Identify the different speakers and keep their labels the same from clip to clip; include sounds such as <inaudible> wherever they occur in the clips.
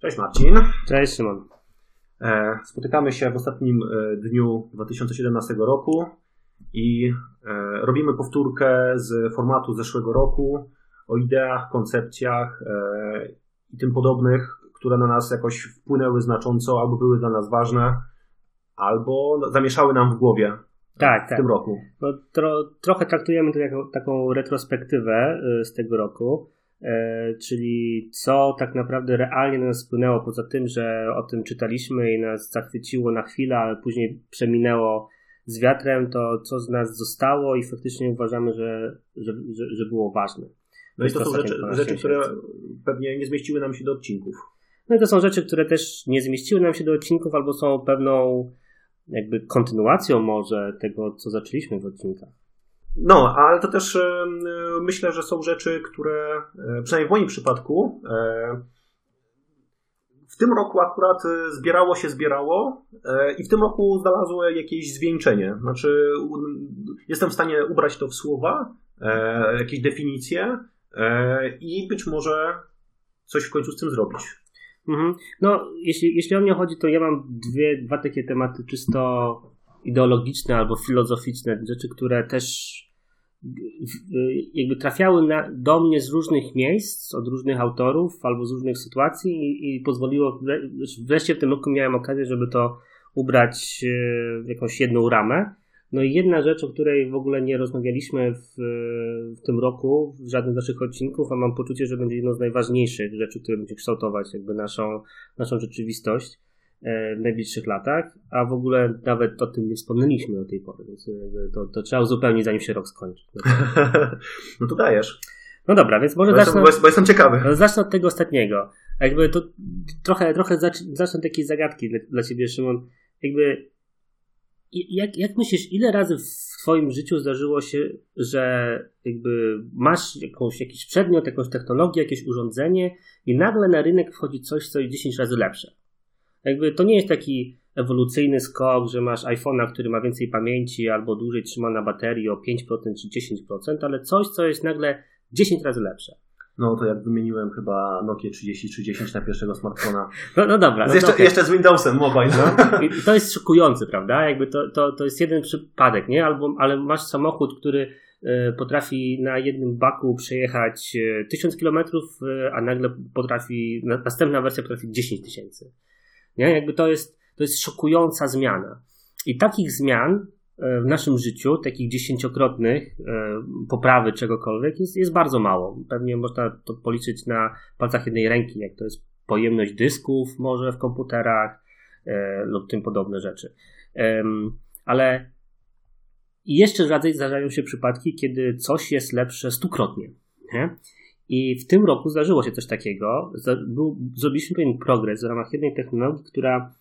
Speaker 1: Cześć Marcin.
Speaker 2: Cześć Szymon.
Speaker 1: E, spotykamy się w ostatnim e, dniu 2017 roku i e, robimy powtórkę z formatu zeszłego roku o ideach, koncepcjach i tym podobnych, które na nas jakoś wpłynęły znacząco albo były dla nas ważne, albo zamieszały nam w głowie tak, w tak. tym roku.
Speaker 2: No, tro, trochę traktujemy to jako taką retrospektywę z tego roku. E, czyli co tak naprawdę realnie na nas wpłynęło, poza tym, że o tym czytaliśmy i nas zachwyciło na chwilę, ale później przeminęło z wiatrem, to co z nas zostało i faktycznie uważamy, że, że, że, że było ważne.
Speaker 1: No i to, są rzeczy, rzeczy które pewnie nie zmieściły nam się do odcinków.
Speaker 2: No i to są rzeczy, które też nie zmieściły nam się do odcinków albo są pewną jakby kontynuacją może tego, co zaczęliśmy w odcinkach.
Speaker 1: No, ale to też e, myślę, że są rzeczy, które e, przynajmniej w moim przypadku e, w tym roku akurat zbierało się, zbierało i w tym roku znalazło jakieś zwieńczenie. Znaczy, jestem w stanie ubrać to w słowa, jakieś definicje i być może coś w końcu z tym zrobić.
Speaker 2: Mhm. No, jeśli, jeśli o mnie chodzi, to ja mam dwie, dwa takie tematy czysto ideologiczne albo filozoficzne, rzeczy, które też jakby trafiały na, do mnie z różnych miejsc, od różnych autorów albo z różnych sytuacji i, i pozwoliło, wreszcie w tym roku miałem okazję, żeby to ubrać e, w jakąś jedną ramę. No i jedna rzecz, o której w ogóle nie rozmawialiśmy w, w tym roku, w żadnym z naszych odcinków, a mam poczucie, że będzie jedną z najważniejszych rzeczy, które będzie kształtować jakby naszą, naszą rzeczywistość, w najbliższych latach, a w ogóle nawet o tym nie wspomnieliśmy do tej pory, więc e, to, to trzeba uzupełnić zanim się rok skończy. <laughs>
Speaker 1: no to dajesz.
Speaker 2: No dobra, więc może
Speaker 1: bo zacznę, jestem, bo jestem ciekawy.
Speaker 2: No, zacznę od tego ostatniego. Jakby to trochę, trochę zacznę takiej zagadki dla, dla ciebie, Szymon. Jakby jak, jak myślisz, ile razy w twoim życiu zdarzyło się, że jakby masz jakąś, jakiś przedmiot, jakąś technologię, jakieś urządzenie i nagle na rynek wchodzi coś, co jest 10 razy lepsze? Jakby to nie jest taki ewolucyjny skok, że masz iPhone'a, który ma więcej pamięci albo dłużej trzyma na baterii o 5% czy 10%, ale coś, co jest nagle 10 razy lepsze.
Speaker 1: No to jak wymieniłem chyba Nokia 3030 na pierwszego smartfona. <laughs>
Speaker 2: No, no dobra. No,
Speaker 1: jeszcze, jeszcze, z Windowsem mobile. No.
Speaker 2: I to jest szokujące, prawda? Jakby to, to, to jest jeden przypadek, nie? Albo, ale masz samochód, który e, potrafi na jednym baku przejechać 1000 km, e, a nagle potrafi, następna wersja potrafi 10 tysięcy. Nie? Jakby to jest, to jest szokująca zmiana. I takich zmian e, w naszym życiu, takich dziesięciokrotnych e, poprawy czegokolwiek jest, jest bardzo mało. Pewnie można to policzyć na palcach jednej ręki, jak to jest pojemność dysków może w komputerach e, lub tym podobne rzeczy. Ale jeszcze rzadziej zdarzają się przypadki, kiedy coś jest lepsze stukrotnie. Nie? I w tym roku zdarzyło się coś takiego. Zrobiliśmy pewien progres w ramach jednej technologii, która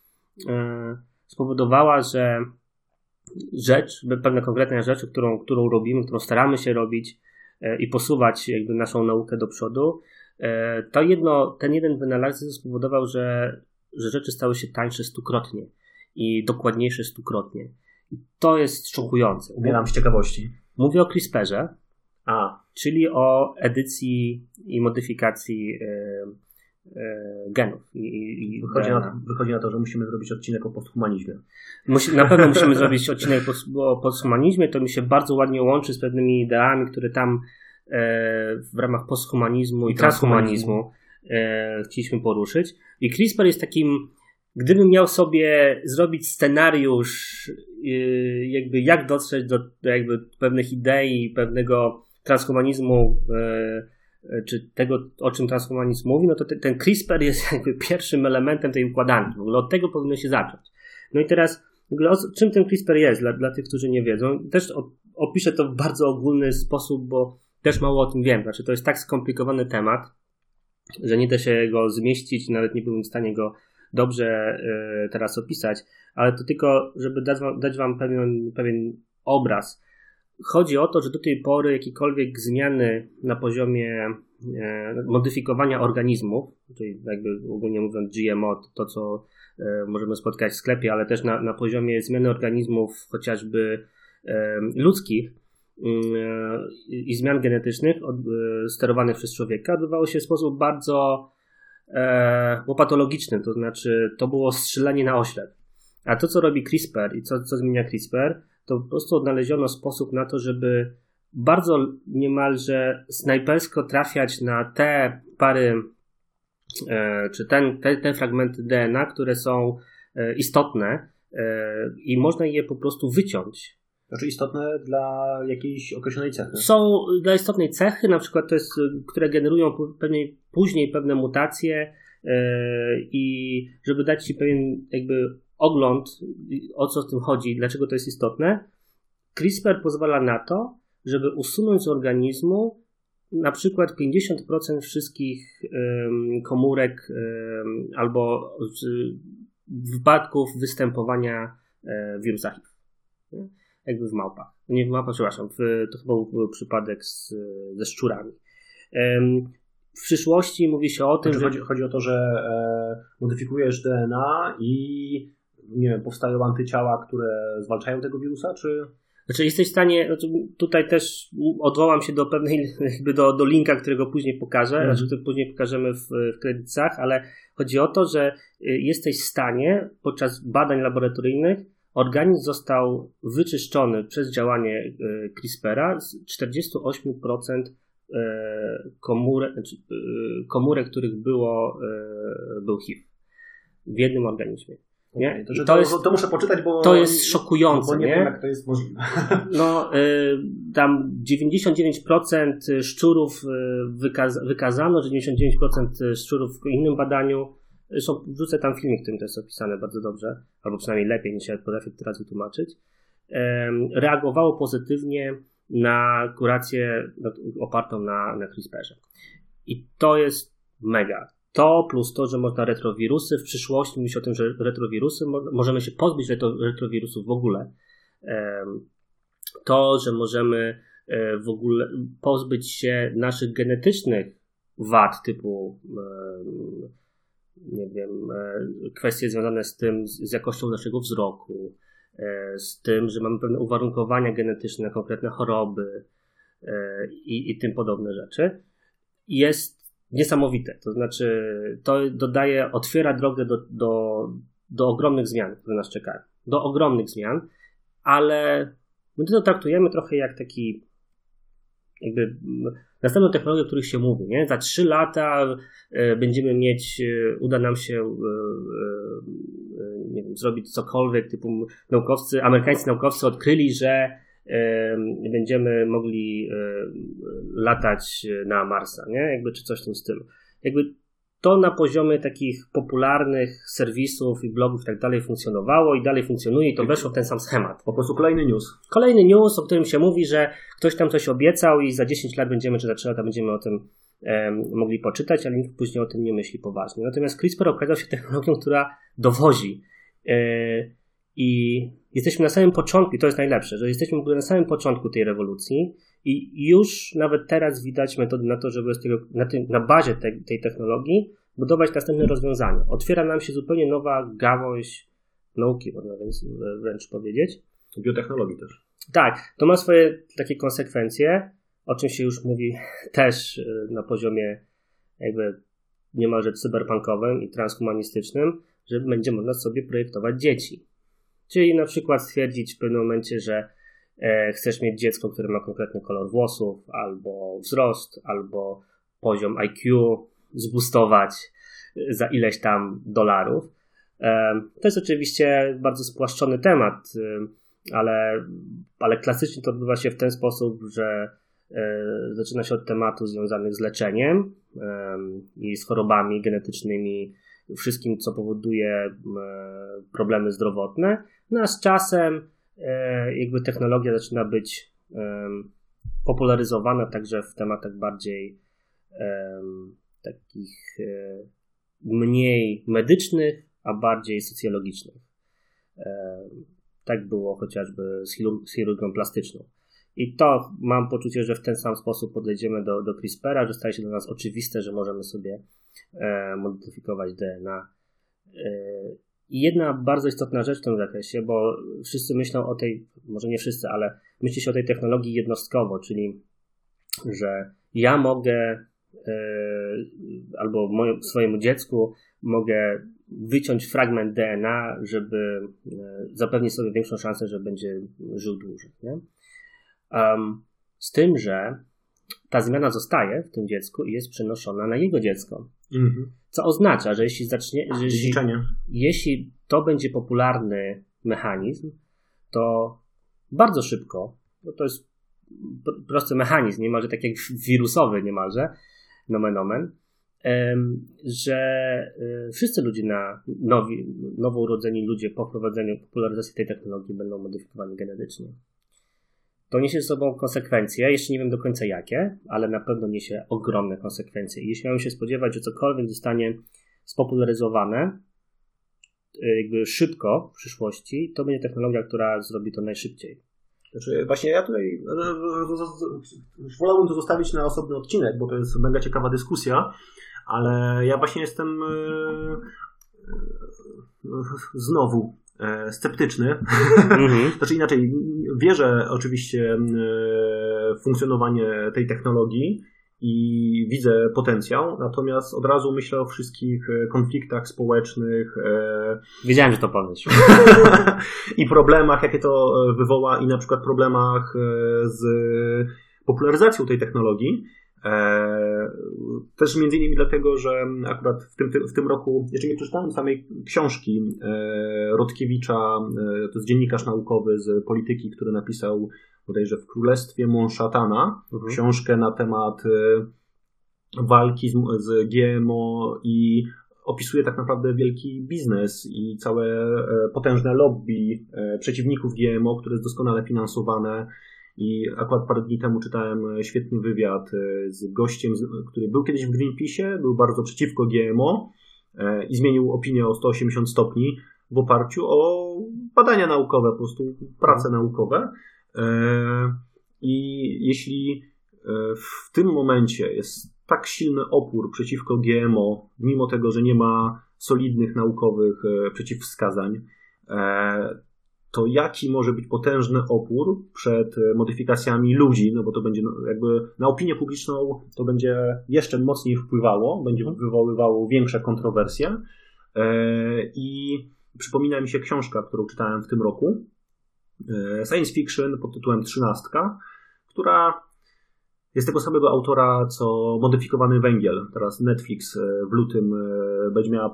Speaker 2: e, spowodowała, że rzecz, pewna konkretna rzecz, którą, którą robimy, którą staramy się robić e, i posuwać jakby naszą naukę do przodu, e, to jedno, ten jeden wynalazek spowodował, że, że rzeczy stały się tańsze stukrotnie i dokładniejsze stukrotnie. I to jest szokujące.
Speaker 1: Umieram z ciekawości.
Speaker 2: Mówię o CRISPRze,
Speaker 1: a.
Speaker 2: Czyli o edycji i modyfikacji e, e, genów. I,
Speaker 1: i wychodzi, na, wychodzi, na, to, że musimy zrobić odcinek o posthumanizmie.
Speaker 2: Musi, na pewno musimy zrobić odcinek o posthumanizmie. To mi się bardzo ładnie łączy z pewnymi ideami, które tam e, w ramach posthumanizmu i transhumanizmu e, chcieliśmy poruszyć. I CRISPR jest takim, gdybym miał sobie zrobić scenariusz, e, jakby jak dotrzeć do, do jakby pewnych idei, pewnego transhumanizmu, e, e, czy tego, o czym transhumanizm mówi, no to ten CRISPR jest <laughs> jakby pierwszym elementem tej układanki. W ogóle od tego powinno się zacząć. No i teraz, w ogóle czym ten CRISPR jest dla, dla tych, którzy nie wiedzą? Też opiszę to w bardzo ogólny sposób, bo też mało o tym wiem. Znaczy, to jest tak skomplikowany temat, że nie da się go zmieścić, nawet nie byłem w stanie go dobrze y, teraz opisać, ale to tylko, żeby dać wam, dać wam pewien, pewien obraz Chodzi o to, że do tej pory jakiekolwiek zmiany na poziomie e, modyfikowania organizmów, czyli jakby ogólnie mówiąc GMO, to, co e, możemy spotkać w sklepie, ale też na, na poziomie zmiany organizmów chociażby e, ludzkich i zmian genetycznych sterowanych przez człowieka odbywało się w sposób bardzo było patologicznym, to znaczy to było strzelanie na oślep. A to, co robi CRISPR i co, co zmienia CRISPR, to po prostu odnaleziono sposób na to, żeby bardzo niemalże snajpersko trafiać na te pary, e, czy ten, te, te fragmenty DNA, które są e, istotne e, i można je po prostu wyciąć.
Speaker 1: Znaczy istotne dla jakiejś określonej cechy.
Speaker 2: Są dla istotnej cechy, na przykład to jest, które generują pewnie, później pewne mutacje i żeby dać Ci pewien jakby ogląd, o co w tym chodzi, dlaczego to jest istotne, CRISPR pozwala na to, żeby usunąć z organizmu na przykład 50% wszystkich komórek albo wypadków występowania e, wirusa HIV. Jakby w małpach. Nie w małpach, przepraszam, w, to chyba był przypadek z, ze szczurami. W przyszłości mówi się o tym,
Speaker 1: znaczy, że... Chodzi, chodzi o to, że e, modyfikujesz DNA i nie wiem, powstają antyciała, które zwalczają tego wirusa, czy...
Speaker 2: Znaczy jesteś w stanie, znaczy tutaj też odwołam się do pewnej, <laughs> jakby do, do linka, którego później pokażę, znaczy który później pokażemy w, w kredytach, ale chodzi o to, że y, jesteś w stanie podczas badań laboratoryjnych organizm został wyczyszczony przez działanie y, CRISPR-a z 48% y, komórek, znaczy, komórek których było, był HIV w jednym organizmie.
Speaker 1: Nie? To, to, jest, to, muszę poczytać, bo.
Speaker 2: To jest szokujące.
Speaker 1: Bo nie, nie? wiem, jak to jest możliwe. <laughs>
Speaker 2: No, y, tam 99% szczurów y, wykaz wykazano, że 99% szczurów w innym badaniu. Zresztą wrzucę tam filmik, w którym to jest opisane bardzo dobrze, albo przynajmniej lepiej niż ja potrafię teraz wytłumaczyć. Reagowało pozytywnie na kurację opartą na, na CRISPR-ze. I to jest mega. To plus to, że można retrowirusy w przyszłości, mówić o tym, że retrowirusy, możemy się pozbyć retrowirusów w ogóle. To, że możemy e, w ogóle pozbyć się naszych genetycznych wad typu nie wiem, e, kwestie związane z tym, z jakością naszego wzroku, e, z tym, że mamy pewne uwarunkowania genetyczne, konkretne choroby i, i tym podobne rzeczy, jest niesamowite. To znaczy, to dodaje, otwiera drogę do, do, do ogromnych zmian, które nas czekają. Do ogromnych zmian, ale my to traktujemy trochę jak taki jakby następną technologię, o których się mówi, nie? Za trzy lata e, będziemy mieć, e, uda nam się e, nie wiem, zrobić cokolwiek, typu naukowcy, amerykańscy naukowcy odkryli, że będziemy mogli latać na Marsa, nie? Jakby, czy coś w tym stylu. Jakby to na poziomie takich popularnych serwisów i blogów i tak dalej funkcjonowało i dalej funkcjonuje i to weszło w ten sam schemat.
Speaker 1: Po prostu kolejny news.
Speaker 2: Kolejny news, o którym się mówi, że ktoś tam coś obiecał i za 10 lat będziemy, czy za 3 lata będziemy o tym mogli poczytać, ale nikt później o tym nie myśli poważnie. Natomiast CRISPR okazał się technologią, która dowozi. E, I jesteśmy na samym początku, i to jest najlepsze, że jesteśmy w ogóle na samym początku tej rewolucji i już nawet teraz widać metody na to, żeby tego, na, tym, na bazie te, tej technologii budować następne rozwiązania. Otwiera nam się zupełnie nowa gałąź nauki, można wręcz powiedzieć.
Speaker 1: Biotechnologii też.
Speaker 2: Tak, to ma swoje takie konsekwencje, o czym się już mówi <laughs> też y, na poziomie jakby niemalże cyberpunkowym i transhumanistycznym, że będzie można sobie projektować dzieci. Czyli na przykład stwierdzić w pewnym momencie, że e, chcesz mieć dziecko, które ma konkretny kolor włosów, albo wzrost, albo poziom IQ, zbustować za ileś tam dolarów. E, to jest oczywiście bardzo spłaszczony temat, e, ale, ale klasycznie to odbywa się w ten sposób, że e, zaczyna się od tematów związanych z leczeniem e, i z chorobami genetycznymi, wszystkim, co powoduje e, problemy zdrowotne no a z czasem e, jakby technologia zaczyna być popularyzowana także w tematach bardziej takich e, mniej medycznych, a bardziej socjologicznych. Tak było chociażby z, chirurgią plastyczną. I to mam poczucie, że w ten sam sposób podejdziemy do, do CRISPR-a, że staje się dla nas oczywiste, że możemy sobie e, modyfikować DNA i jedna bardzo istotna rzecz w tym zakresie, bo wszyscy myślą o tej, może nie wszyscy, ale myśli się o tej technologii jednostkowo, czyli że ja mogę albo swojemu dziecku mogę wyciąć fragment DNA, żeby zapewnić sobie większą szansę, że będzie żył dłużej. Nie? Z tym, że ta zmiana zostaje w tym dziecku i jest przenoszona na jego dziecko. Mhm. Co oznacza, że jeśli zacznie. Że jeśli, jeśli to będzie popularny mechanizm, to bardzo szybko, bo to jest prosty mechanizm, niemalże tak jak <laughs> wirusowy, niemalże, nomen omen, że e, wszyscy ludzie na nowi, nowo urodzeni ludzie po wprowadzeniu popularyzacji tej technologii będą modyfikowani genetycznie. To niesie ze sobą konsekwencje, jeszcze nie wiem do końca jakie, ale na pewno niesie ogromne konsekwencje. I jeśli mamy się spodziewać, że cokolwiek zostanie spopularyzowane e, jakby szybko w przyszłości, to będzie technologia, która zrobi to najszybciej.
Speaker 1: Znaczy, właśnie ja tutaj wolałbym to zostawić na osobny odcinek, bo to jest mega ciekawa dyskusja, ale ja właśnie jestem e, e, znowu sceptyczny. Mhm. <laughs> znaczy inaczej, wierzę oczywiście w funkcjonowanie tej technologii i widzę potencjał, natomiast od razu myślę o wszystkich e, konfliktach społecznych.
Speaker 2: E, Wiedziałem, że to powiesz. <laughs>
Speaker 1: I problemach, jakie to wywoła, i na przykład problemach z popularyzacją tej technologii. E, też między innymi dlatego, że akurat w tym, w tym roku, jeszcze nie przeczytałem samej książki e, Rodkiewicza, e, to jest dziennikarz naukowy z polityki, który napisał bodajże w Królestwie Monszatana mhm. książkę na temat walki z, z GMO i opisuje tak naprawdę wielki biznes i całe potężne lobby przeciwników GMO, które jest doskonale finansowane i akurat parę dni temu czytałem e, świetny wywiad e, z gościem, który był kiedyś w Greenpeace, był bardzo przeciwko GMO e, i zmienił opinię o 180 stopni w oparciu o badania naukowe, po prostu prace naukowe. I jeśli w tym momencie jest tak silny opór przeciwko GMO, mimo tego, że nie ma solidnych naukowych przeciwwskazań, to jaki może być potężny opór przed e, modyfikacjami ludzi, no bo to będzie no, jakby na opinię publiczną to będzie jeszcze mocniej wpływało, będzie mhm. wywoływało większe kontrowersje. E, I przypomina mi się książka, którą czytałem w tym roku, e, science fiction pod tytułem Trzynastka, która jest tego samego autora, co Modyfikowany Węgiel. Teraz Netflix w lutym będzie, miała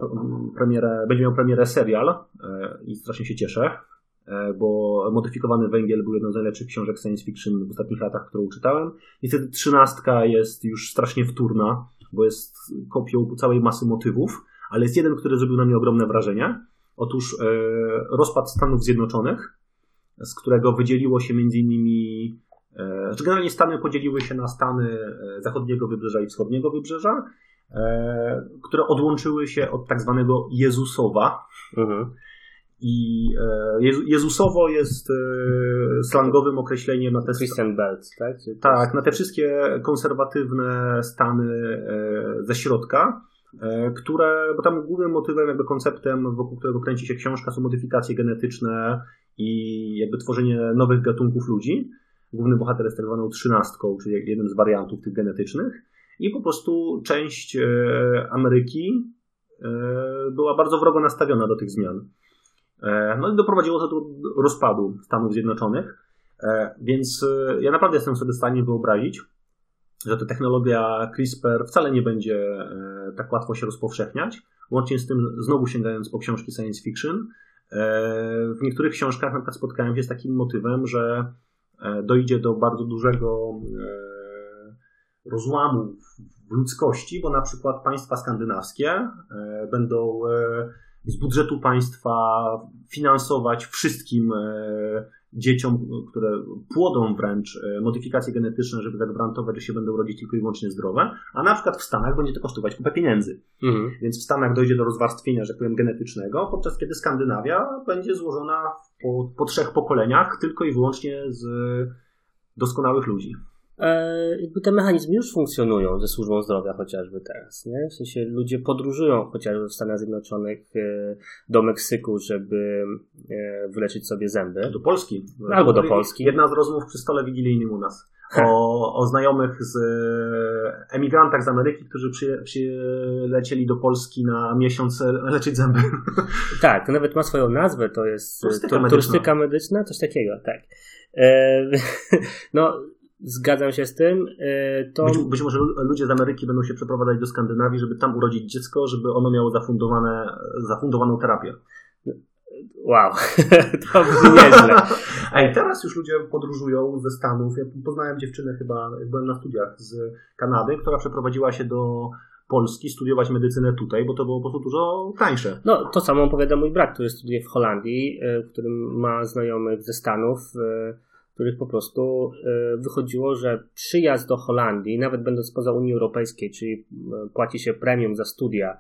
Speaker 1: premierę, będzie miał premierę serial i strasznie się cieszę. E, bo Modyfikowany Węgiel był jedną z najlepszych książek science fiction w ostatnich latach, którą czytałem. Niestety trzynastka jest już strasznie wtórna, bo jest kopią całej masy motywów, ale jest jeden, który zrobił na mnie ogromne wrażenie. Otóż e, rozpad Stanów Zjednoczonych, z którego wydzieliło się między innymi e, że generalnie Stany podzieliły się na Stany zachodniego wybrzeża i wschodniego wybrzeża, które odłączyły się od tak zwanego Jezusowa. Mhm. I e, Jezusowo jest e, slangowym określeniem na te.
Speaker 2: Christian Belt, tak?
Speaker 1: Tak, na te wszystkie konserwatywne stany e, ze środka, które, bo tam głównym motywem, jakby konceptem, wokół którego kręci się książka, są modyfikacje genetyczne i jakby tworzenie nowych gatunków ludzi. Główny bohater jest tak zwaną trzynastką, czyli jednym z wariantów tych genetycznych. I po prostu część Ameryki była bardzo wrogo nastawiona do tych zmian. E, no i doprowadziło to do rozpadu Stanów Zjednoczonych. E, więc e, ja naprawdę jestem sobie w stanie wyobrazić, że ta technologia CRISPR wcale nie będzie tak łatwo się rozpowszechniać. Łącznie z tym, znowu sięgając po książki science fiction, w niektórych książkach na przykład spotkałem się z takim motywem, że dojdzie do bardzo dużego rozłamu w ludzkości, bo na przykład państwa skandynawskie będą z budżetu państwa finansować wszystkim e, dzieciom, które płodą wręcz e, modyfikacje genetyczne, żeby zagwarantować, że się będą rodzić tylko i wyłącznie zdrowe, a na przykład w Stanach będzie to kosztować kupę pieniędzy. Mhm. Więc w Stanach dojdzie do rozwarstwienia, że tak powiem, genetycznego, podczas kiedy Skandynawia będzie złożona po, po trzech pokoleniach tylko i wyłącznie z doskonałych ludzi.
Speaker 2: E, jakby te mechanizmy już funkcjonują ze służbą zdrowia chociażby teraz, nie? W sensie ludzie podróżują chociażby w Stanach Zjednoczonych e, do Meksyku, żeby e, wyleczyć sobie zęby.
Speaker 1: Do Polski.
Speaker 2: Albo do Polski.
Speaker 1: Jedna z rozmów przy stole wigilijnym u nas. o, o znajomych z emigrantach z Ameryki, którzy przy, przylecieli do Polski na miesiąc leczyć zęby. <laughs>
Speaker 2: Tak, to nawet ma swoją nazwę, to jest turystyka, medyczna. turystyka medyczna, coś takiego, tak. <laughs> No, zgadzam się z tym. E, to...
Speaker 1: Być, być, może ludzie z Ameryki będą się przeprowadzać do Skandynawii, żeby tam urodzić dziecko, żeby ono miało zafundowane, zafundowaną terapię.
Speaker 2: Wow, <laughs> to brzmi <laughs> nieźle.
Speaker 1: Ej, teraz już ludzie podróżują ze Stanów. Ja poznałem dziewczynę chyba, byłem na studiach z Kanady, która przeprowadziła się do Polski studiować medycynę tutaj, bo to było po prostu dużo tańsze.
Speaker 2: No, to samo opowiada mój brat, który studiuje w Holandii, w którym ma znajomych ze Stanów, e, których po prostu e, wychodziło, że przyjazd do Holandii, nawet będąc poza Unii Europejskiej, czyli płaci się premium za studia,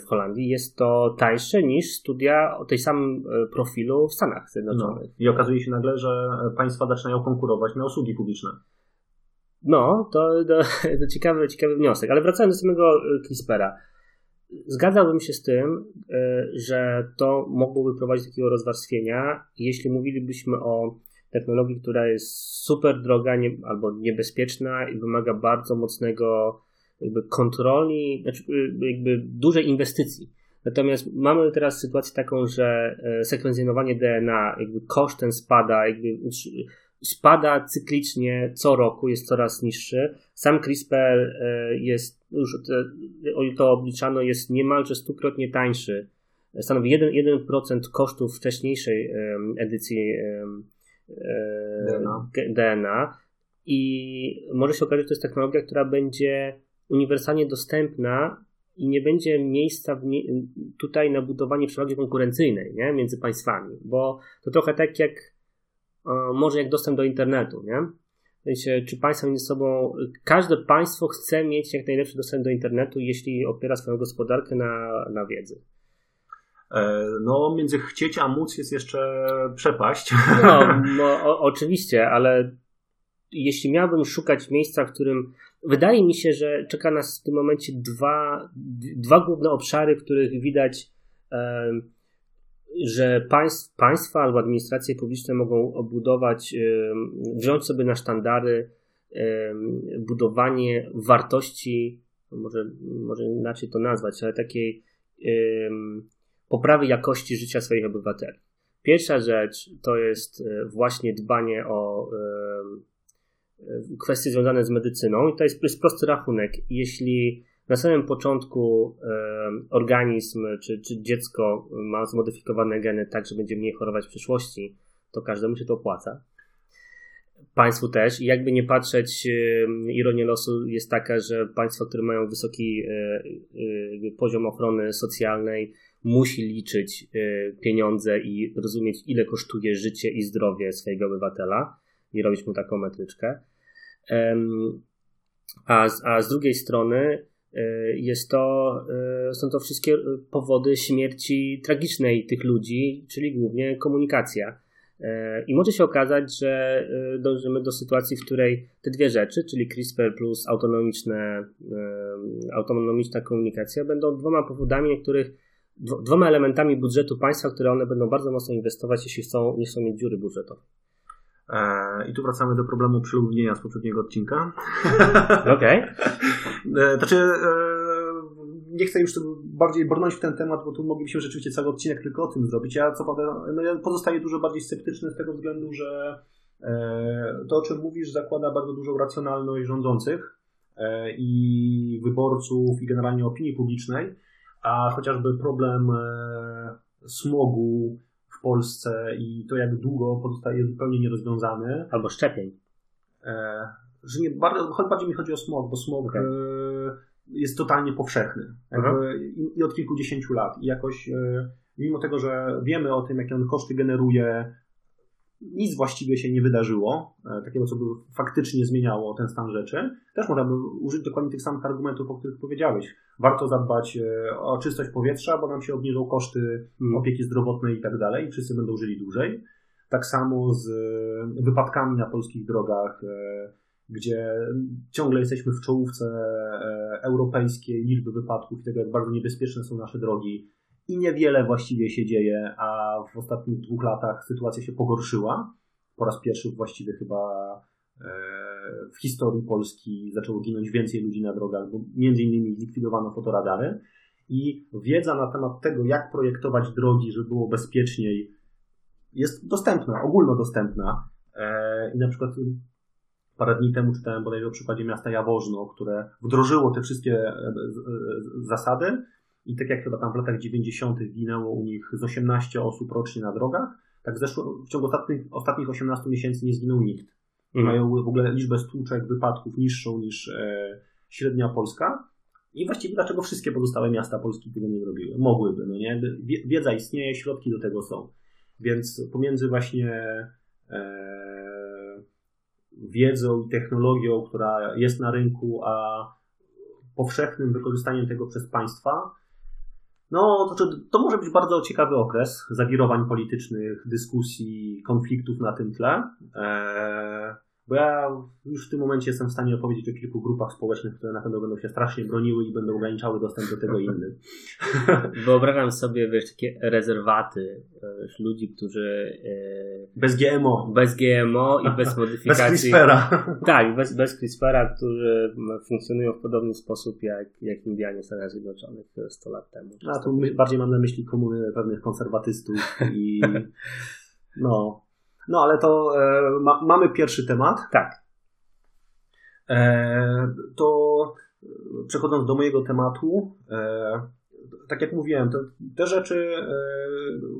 Speaker 2: w Holandii, jest to tańsze niż studia o tej samym e, profilu w Stanach Zjednoczonych. No.
Speaker 1: I okazuje się nagle, że państwa zaczynają konkurować na usługi publiczne.
Speaker 2: No, to, to, to ciekawy, ciekawy wniosek. Ale wracając do samego e, CRISPRa. Zgadzałbym się z tym, e, że to mogłoby prowadzić do takiego rozwarstwienia, jeśli mówilibyśmy o technologii, która jest super droga nie, albo niebezpieczna i wymaga bardzo mocnego jakby kontroli, znaczy y, jakby dużej inwestycji. Natomiast mamy teraz sytuację taką, że e, sekwencjonowanie DNA, jakby kosztem spada, jakby spada cyklicznie co roku, jest coraz niższy. Sam CRISPR e, jest, już to obliczano, jest niemalże stukrotnie tańszy. Stanowi 1%, 1% kosztów wcześniejszej edycji DNA. DNA. I może się okazać, że to jest technologia, która będzie uniwersalnie dostępna i nie będzie miejsca tutaj na budowanie przewagi konkurencyjnej nie? między państwami, bo to trochę tak jak e, może jak dostęp do internetu, nie? Czy państwa między sobą, każde państwo chce mieć jak najlepszy dostęp do internetu, jeśli opiera swoją gospodarkę na, na wiedzy.
Speaker 1: E, no, między chcieć a móc jest jeszcze przepaść.
Speaker 2: No, <laughs> no o, oczywiście, ale jeśli miałbym szukać miejsca, w którym wydaje mi się, że czeka nas w tym momencie dwa, dwa główne obszary, w których widać, że państw, państwa albo administracje publiczne mogą obudować, wziąć sobie na sztandary budowanie wartości, może, może inaczej to nazwać, ale takiej poprawy jakości życia swoich obywateli. Pierwsza rzecz to jest e, właśnie dbanie o kwestie związane z medycyną i to jest, prosty rachunek. Jeśli na samym początku organizm czy, czy dziecko ma zmodyfikowane geny tak, że będzie mniej chorować w przyszłości, to każdemu się to opłaca. Państwu też. I jakby nie patrzeć, ironia losu jest taka, że państwa, które mają wysoki e, e, poziom ochrony socjalnej, musi liczyć e, pieniądze i rozumieć, ile kosztuje życie i zdrowie swojego obywatela i robić mu taką metryczkę. A, a z drugiej strony e, jest to, e, są to wszystkie powody śmierci tragicznej tych ludzi, czyli głównie komunikacja. E, I może się okazać, że dążymy do sytuacji, w której te dwie rzeczy, czyli CRISPR plus autonomiczne, autonomiczna komunikacja, będą dwoma powodami, których dwoma elementami budżetu państwa, które one będą bardzo mocno inwestować, jeśli chcą, nie chcą mieć dziury budżetowe.
Speaker 1: E, I tu wracamy do problemu przeludnienia z poprzedniego odcinka. <laughs>
Speaker 2: Okej.
Speaker 1: Okay. E, znaczy, e, nie chcę już bardziej brnąć w ten temat, bo tu moglibyśmy rzeczywiście cały odcinek tylko o tym zrobić. Ja co prawda, no ja pozostaję dużo bardziej sceptyczny z tego względu, że to, o czym mówisz, zakłada bardzo dużą racjonalność rządzących i wyborców, i generalnie opinii publicznej, a chociażby problem smogu, Polsce i to jak długo pozostaje zupełnie nierozwiązany.
Speaker 2: Albo szczepień.
Speaker 1: E, że nie, bardzo, bardziej mi chodzi o smog, bo smog okay. e, jest totalnie powszechny. i, I, od kilkudziesięciu lat. I jakoś, e, mimo tego, że wiemy o tym, jakie on koszty generuje, nic właściwie się nie wydarzyło, e, takiego, co by faktycznie zmieniało ten stan rzeczy. Też można by użyć dokładnie tych samych argumentów, o których powiedziałeś. Warto zadbać e, o czystość powietrza, bo nam się obniżą koszty hmm. opieki zdrowotnej i tak dalej, i wszyscy będą żyli dłużej. Tak samo z e, wypadkami na polskich drogach, gdzie ciągle jesteśmy w czołówce europejskiej liczby wypadków i tego, jak bardzo niebezpieczne są nasze drogi i niewiele właściwie się dzieje, a w ostatnich dwóch latach sytuacja się pogorszyła. Po raz pierwszy właściwie chyba w historii Polski zaczęło ginąć więcej ludzi na drogach, bo między innymi zlikwidowano fotoradary i wiedza na temat tego, jak projektować drogi, żeby było bezpieczniej, jest dostępna, ogólnodostępna. I na przykład parę dni temu czytałem bodajże o przykładzie miasta Jaworzno, które wdrożyło te wszystkie zasady i tak jak chyba tam w latach 90. ginęło u nich z 18 osób rocznie na drogach, tak zeszło, w ciągu ostatnich, ostatnich 18 miesięcy nie zginął nikt. Mhm. Mają w ogóle liczbę stłuczek, wypadków niższą niż e, średnia Polska. I właściwie dlaczego wszystkie pozostałe miasta Polski tego nie robiły? Mogłyby, no nie? Wiedza istnieje, środki do tego są. Więc pomiędzy właśnie e, wiedzą i technologią, która jest na rynku, a powszechnym wykorzystaniem tego przez państwa, no, to, to może być bardzo ciekawy okres zawirowań politycznych, dyskusji, konfliktów na tym tle. Eee, bo ja już w tym momencie jestem w stanie opowiedzieć o kilku grupach społecznych, które na pewno będą się strasznie broniły i będą ograniczały dostęp do tego innym. <laughs>
Speaker 2: Wyobrażam sobie, wiesz, takie rezerwaty wiesz, ludzi, którzy...
Speaker 1: E, bez GMO.
Speaker 2: Bez GMO i bez <laughs> modyfikacji.
Speaker 1: bez CRISPRa. <laughs>
Speaker 2: Tak, bez, bez CRISPRa, którzy funkcjonują w podobny sposób jak, jak Indianie w Stanach Zjednoczonych 100 lat temu.
Speaker 1: A tu bardziej mam na myśli komuny pewnych konserwatystów i no, no ale to e, ma, mamy pierwszy temat.
Speaker 2: Tak.
Speaker 1: E, to przechodząc do mojego tematu, e, tak jak mówiłem, to, te rzeczy e,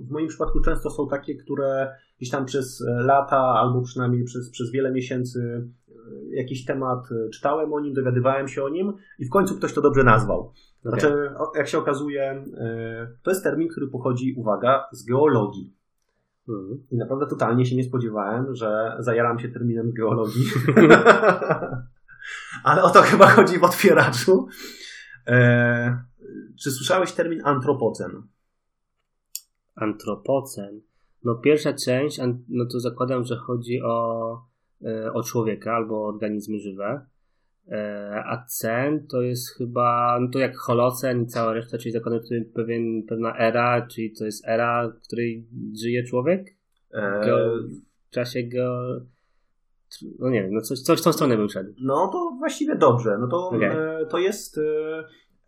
Speaker 1: w moim przypadku często są takie, które gdzieś tam przez lata albo przynajmniej przez, przez wiele miesięcy e, jakiś temat czytałem o nim, dowiadywałem się o nim i w końcu ktoś to dobrze nazwał. Znaczy, okay. jak się okazuje, e, to jest termin, który pochodzi, uwaga, z geologii. Mhm. I naprawdę totalnie się nie spodziewałem, że zajaram się terminem geologii. <laughs> Ale o to chyba chodzi w otwieraczu. E, czy słyszałeś termin antropocen?
Speaker 2: Antropocen. No pierwsza część, no to zakładam, że chodzi o, e, o człowieka albo organizmy żywe. E, a cen to jest chyba, no to jak holocen i cała reszta, czyli zakładam tutaj pewien, pewna era, czyli to jest era, w której żyje człowiek? Go, w czasie go. No nie wiem, no coś, coś w tą stronę bym szedł.
Speaker 1: No to właściwie dobrze. No to, okay. e, to jest e,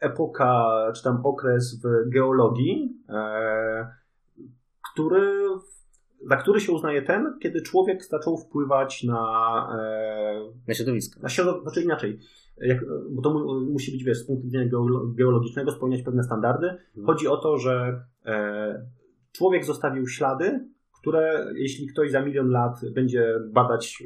Speaker 1: epoka, czy tam okres w geologii, e, który, za który się uznaje ten, kiedy człowiek zaczął wpływać na.
Speaker 2: E, na środowisko.
Speaker 1: Na środowisko, znaczy inaczej. Jak, bo to mu, musi być, wiesz, z punktu widzenia geologicznego, spełniać pewne standardy. Hmm. Chodzi o to, że e, człowiek zostawił ślady, które jeśli ktoś za milion lat będzie badać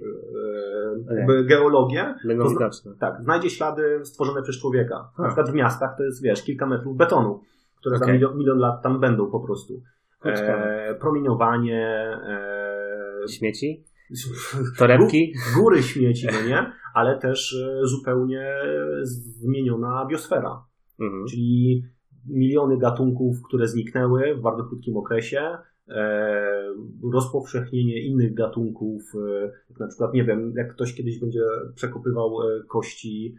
Speaker 1: e, geologię,
Speaker 2: Będą to widoczne.
Speaker 1: tak, znajdzie ślady stworzone przez człowieka. Na przykład w miastach to jest, wiesz, kilka metrów betonu, które okay. za milion, milion, lat tam będą po prostu. E, promieniowanie.
Speaker 2: E, Śmieci? <laughs> Torebki?
Speaker 1: Góry śmieci, no nie? Ale też e, zupełnie zmieniona biosfera. Mhm. Czyli miliony gatunków, które zniknęły w bardzo krótkim okresie, E, rozpowszechnienie innych gatunków, e, jak na przykład, nie wiem, jak ktoś kiedyś będzie przekopywał kości,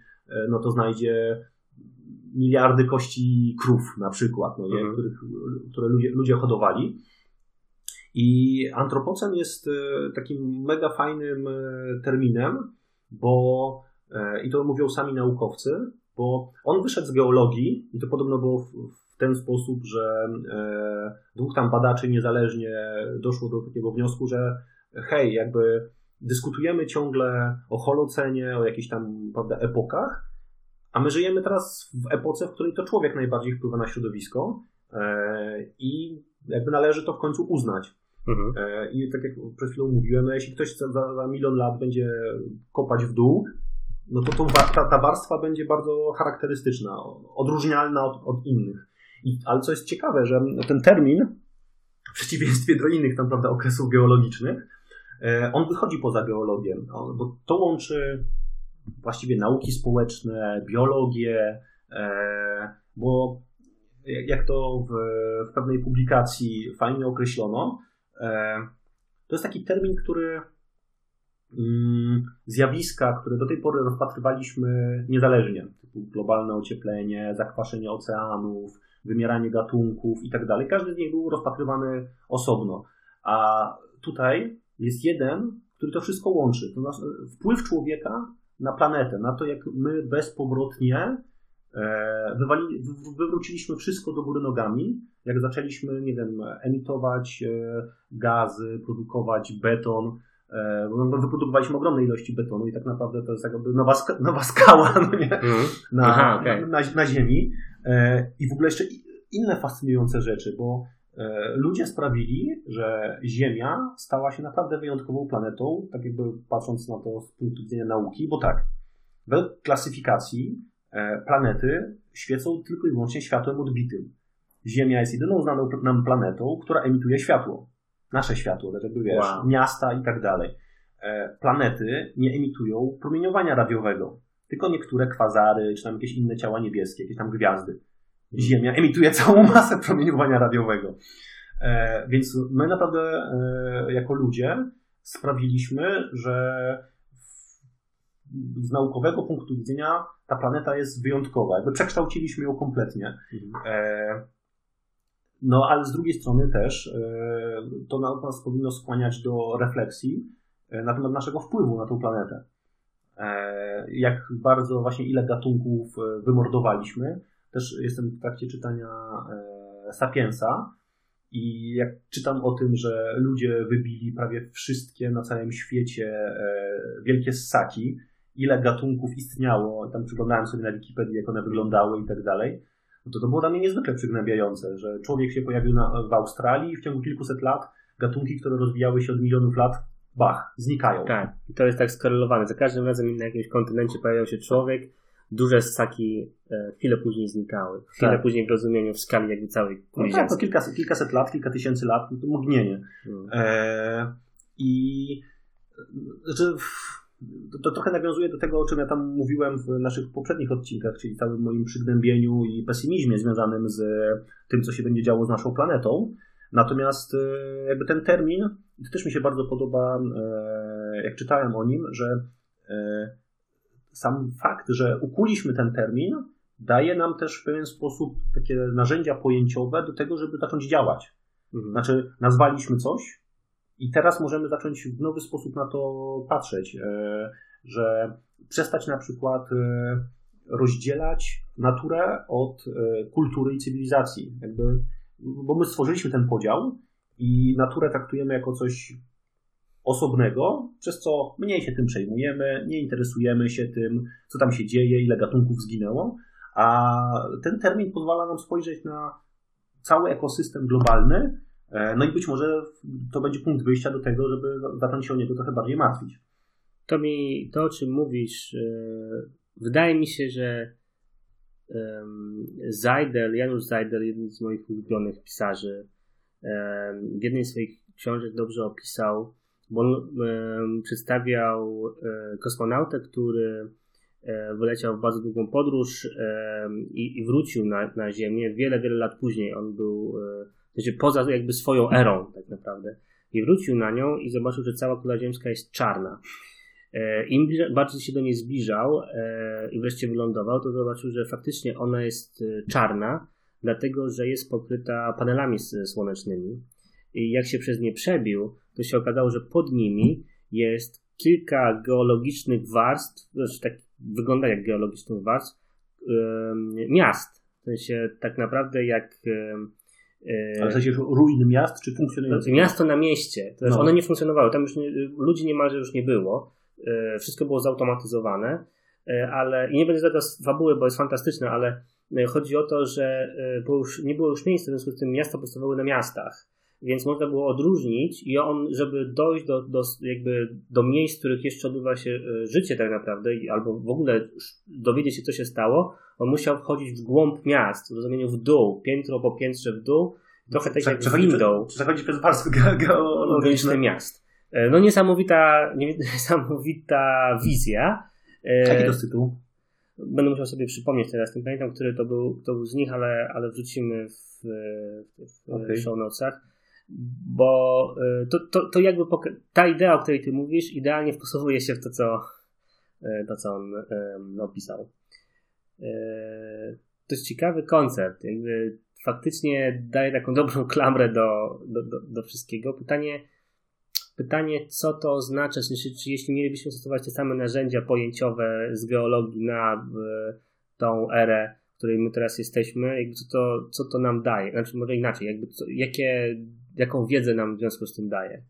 Speaker 1: no to znajdzie miliardy kości krów na przykład, no nie, mhm. których, które ludzie, ludzie hodowali. I antropocen jest takim mega fajnym terminem, bo i to mówią sami naukowcy, bo on wyszedł z geologii i to podobno było w, ten sposób, że e, dwóch tam badaczy niezależnie doszło do takiego wniosku, że hej, jakby dyskutujemy ciągle o holocenie, o jakichś tam prawda, epokach, a my żyjemy teraz w epoce, w której to człowiek najbardziej wpływa na środowisko e, i jakby należy to w końcu uznać. Mhm. E, I tak jak przed chwilą mówiłem, no jeśli ktoś za, za milion lat będzie kopać w dół, no to, to ta, ta warstwa będzie bardzo charakterystyczna, odróżnialna od, od innych. I, ale co jest ciekawe, że ten termin, w przeciwieństwie do innych tam, prawda, okresów geologicznych, e, on wychodzi poza geologię, bo to łączy właściwie nauki społeczne, biologię, e, bo jak to w, w pewnej publikacji fajnie określono, e, to jest taki termin, który mm, zjawiska, które do tej pory rozpatrywaliśmy niezależnie, typu globalne ocieplenie, zakwaszenie oceanów, wymieranie gatunków i tak dalej. Każdy z nich był rozpatrywany osobno. A tutaj jest jeden, który to wszystko łączy. To nasz, wpływ człowieka na planetę, na to, jak my bezpowrotnie e, wywali, wywróciliśmy wszystko do góry nogami, jak zaczęliśmy, nie wiem, emitować e, gazy, produkować beton, e, wyprodukowaliśmy ogromne ilości betonu i tak naprawdę to jest jakby nowa, nowa skała <laughs> no nie? Mm. Na, Aha, okay. na, na, Ziemi. I w ogóle jeszcze inne fascynujące rzeczy, bo ludzie sprawili, że Ziemia stała się naprawdę wyjątkową planetą, tak jakby patrząc na to z punktu widzenia nauki, bo tak, według klasyfikacji planety świecą tylko i wyłącznie światłem odbitym. Ziemia jest jedyną znaną nam planetą, która emituje światło. Nasze światło, tak jakby wiesz, wow. miasta i tak dalej. E, planety nie emitują promieniowania radiowego, tylko niektóre kwazary, czy tam jakieś inne ciała niebieskie, jakieś tam gwiazdy. Ziemia emituje całą masę promieniowania radiowego. E, więc my naprawdę e, jako ludzie sprawiliśmy, że z naukowego punktu widzenia ta planeta jest wyjątkowa. Jakby przekształciliśmy ją kompletnie. Mhm. No, ale z drugiej strony też e, to nas powinno skłaniać do refleksji e, na temat naszego wpływu na tę planetę. E, jak bardzo właśnie ile gatunków wymordowaliśmy. Też jestem w trakcie czytania Sapiensa i jak czytam o tym, że ludzie wybili prawie wszystkie na całym świecie wielkie ssaki, ile gatunków istniało, tam przyglądałem sobie na Wikipedii, jak one wyglądały i tak dalej, no to to było dla mnie niezwykle przygnębiające, że człowiek się pojawił na, w Australii i w ciągu kilkuset lat gatunki, które rozwijały się od milionów lat, bach, znikają.
Speaker 2: Tak, i to jest tak skorelowane. Za każdym razem na jakimś kontynencie pojawiał się człowiek, duże ssaki e, chwilę później znikały. Chwilę tak. później w rozumieniu w skali jakby całej
Speaker 1: no tak, to kilka, kilkaset lat, kilka tysięcy lat, to mgnienie. Hmm. E, I znaczy, to, trochę nawiązuje do tego, o czym ja tam mówiłem w naszych poprzednich odcinkach, czyli całym moim przygnębieniu i pesymizmie związanym z tym, co się będzie działo z naszą planetą. Natomiast e, jakby ten termin, to też mi się bardzo podoba, jak czytałem o nim, że sam fakt, że ukuliśmy ten termin, daje nam też w pewien sposób takie narzędzia pojęciowe do tego, żeby zacząć działać. Mhm. Znaczy, nazwaliśmy coś, i teraz możemy zacząć w nowy sposób na to patrzeć, e, że przestać na przykład e, rozdzielać naturę od e, kultury i cywilizacji. Jakby, bo my stworzyliśmy ten podział i naturę traktujemy jako coś osobnego, przez co mniej się tym przejmujemy, nie interesujemy się tym, co tam się dzieje, ile gatunków zginęło, a ten termin pozwala nam spojrzeć na cały ekosystem globalny E, no i być może to będzie punkt wyjścia do tego, żeby zacząć się o niego trochę bardziej martwić.
Speaker 2: To mi, to o czym mówisz, e, wydaje mi się, że Zajdel, Janusz Zajdel, jeden z moich ulubionych pisarzy, w jednej z swoich książek dobrze opisał, bo on przedstawiał e, kosmonautę, który wyleciał w bardzo długą podróż i, wrócił na, na Ziemię wiele, wiele lat później. On był znaczy poza jakby swoją erą tak naprawdę. I wrócił na nią i zobaczył, że cała kula ziemska jest czarna. E, Im bardziej się do niej zbliżał e, i wreszcie wylądował, to zobaczył, że faktycznie ona jest e, czarna, dlatego że jest pokryta panelami słonecznymi. I jak się przez nie przebił, to się okazało, że pod nimi jest kilka geologicznych warstw, znaczy tak wygląda jak geologicznych warstw, miast. W sensie tak naprawdę jak
Speaker 1: ale w sensie ruin miast, czy funkcjonujące?
Speaker 2: Miasto na mieście. To no. One nie funkcjonowały. Tam już nie, ludzi niemalże już nie było. E, wszystko było zautomatyzowane. E, ale i nie będę zdradzał fabuły, bo jest fantastyczne, ale chodzi o to, że było już, nie było już miejsca, w związku z tym miasta powstawały na miastach. Więc można było odróżnić i on, żeby dojść do, do, jakby do miejsc, w których jeszcze odbywa się życie tak naprawdę, albo w ogóle dowiedzieć się, co się stało, on musiał wchodzić w głąb miast, w rozumieniu w dół, piętro po piętrze w dół, trochę tak jak
Speaker 1: przechodzi window. Przechodzi przez warstwy geologiczne
Speaker 2: miast. E, no niesamowita, <laughs> niesamowita wizja.
Speaker 1: E, Jaki to tytuł?
Speaker 2: Będę musiał sobie przypomnieć teraz, nie pamiętam, który to był, to był z nich, ale, ale wrzucimy w, w, w okay. show notesach bo e, to, to, to jakby ta idea, o której ty mówisz, idealnie wpasowuje się w to, co, to, co on um, opisał. To jest ciekawy koncept. Jakby faktycznie daje taką dobrą klamrę do, do, do, do wszystkiego. Pytanie, pytanie, co to oznacza, sensie, czy jeśli mielibyśmy stosować te same narzędzia pojęciowe z geologii na tą erę, której my teraz jesteśmy, jakby co, to, co to nam daje? Znaczy, może inaczej, jakby co, jakie, jaką wiedzę nam w związku z tym daje?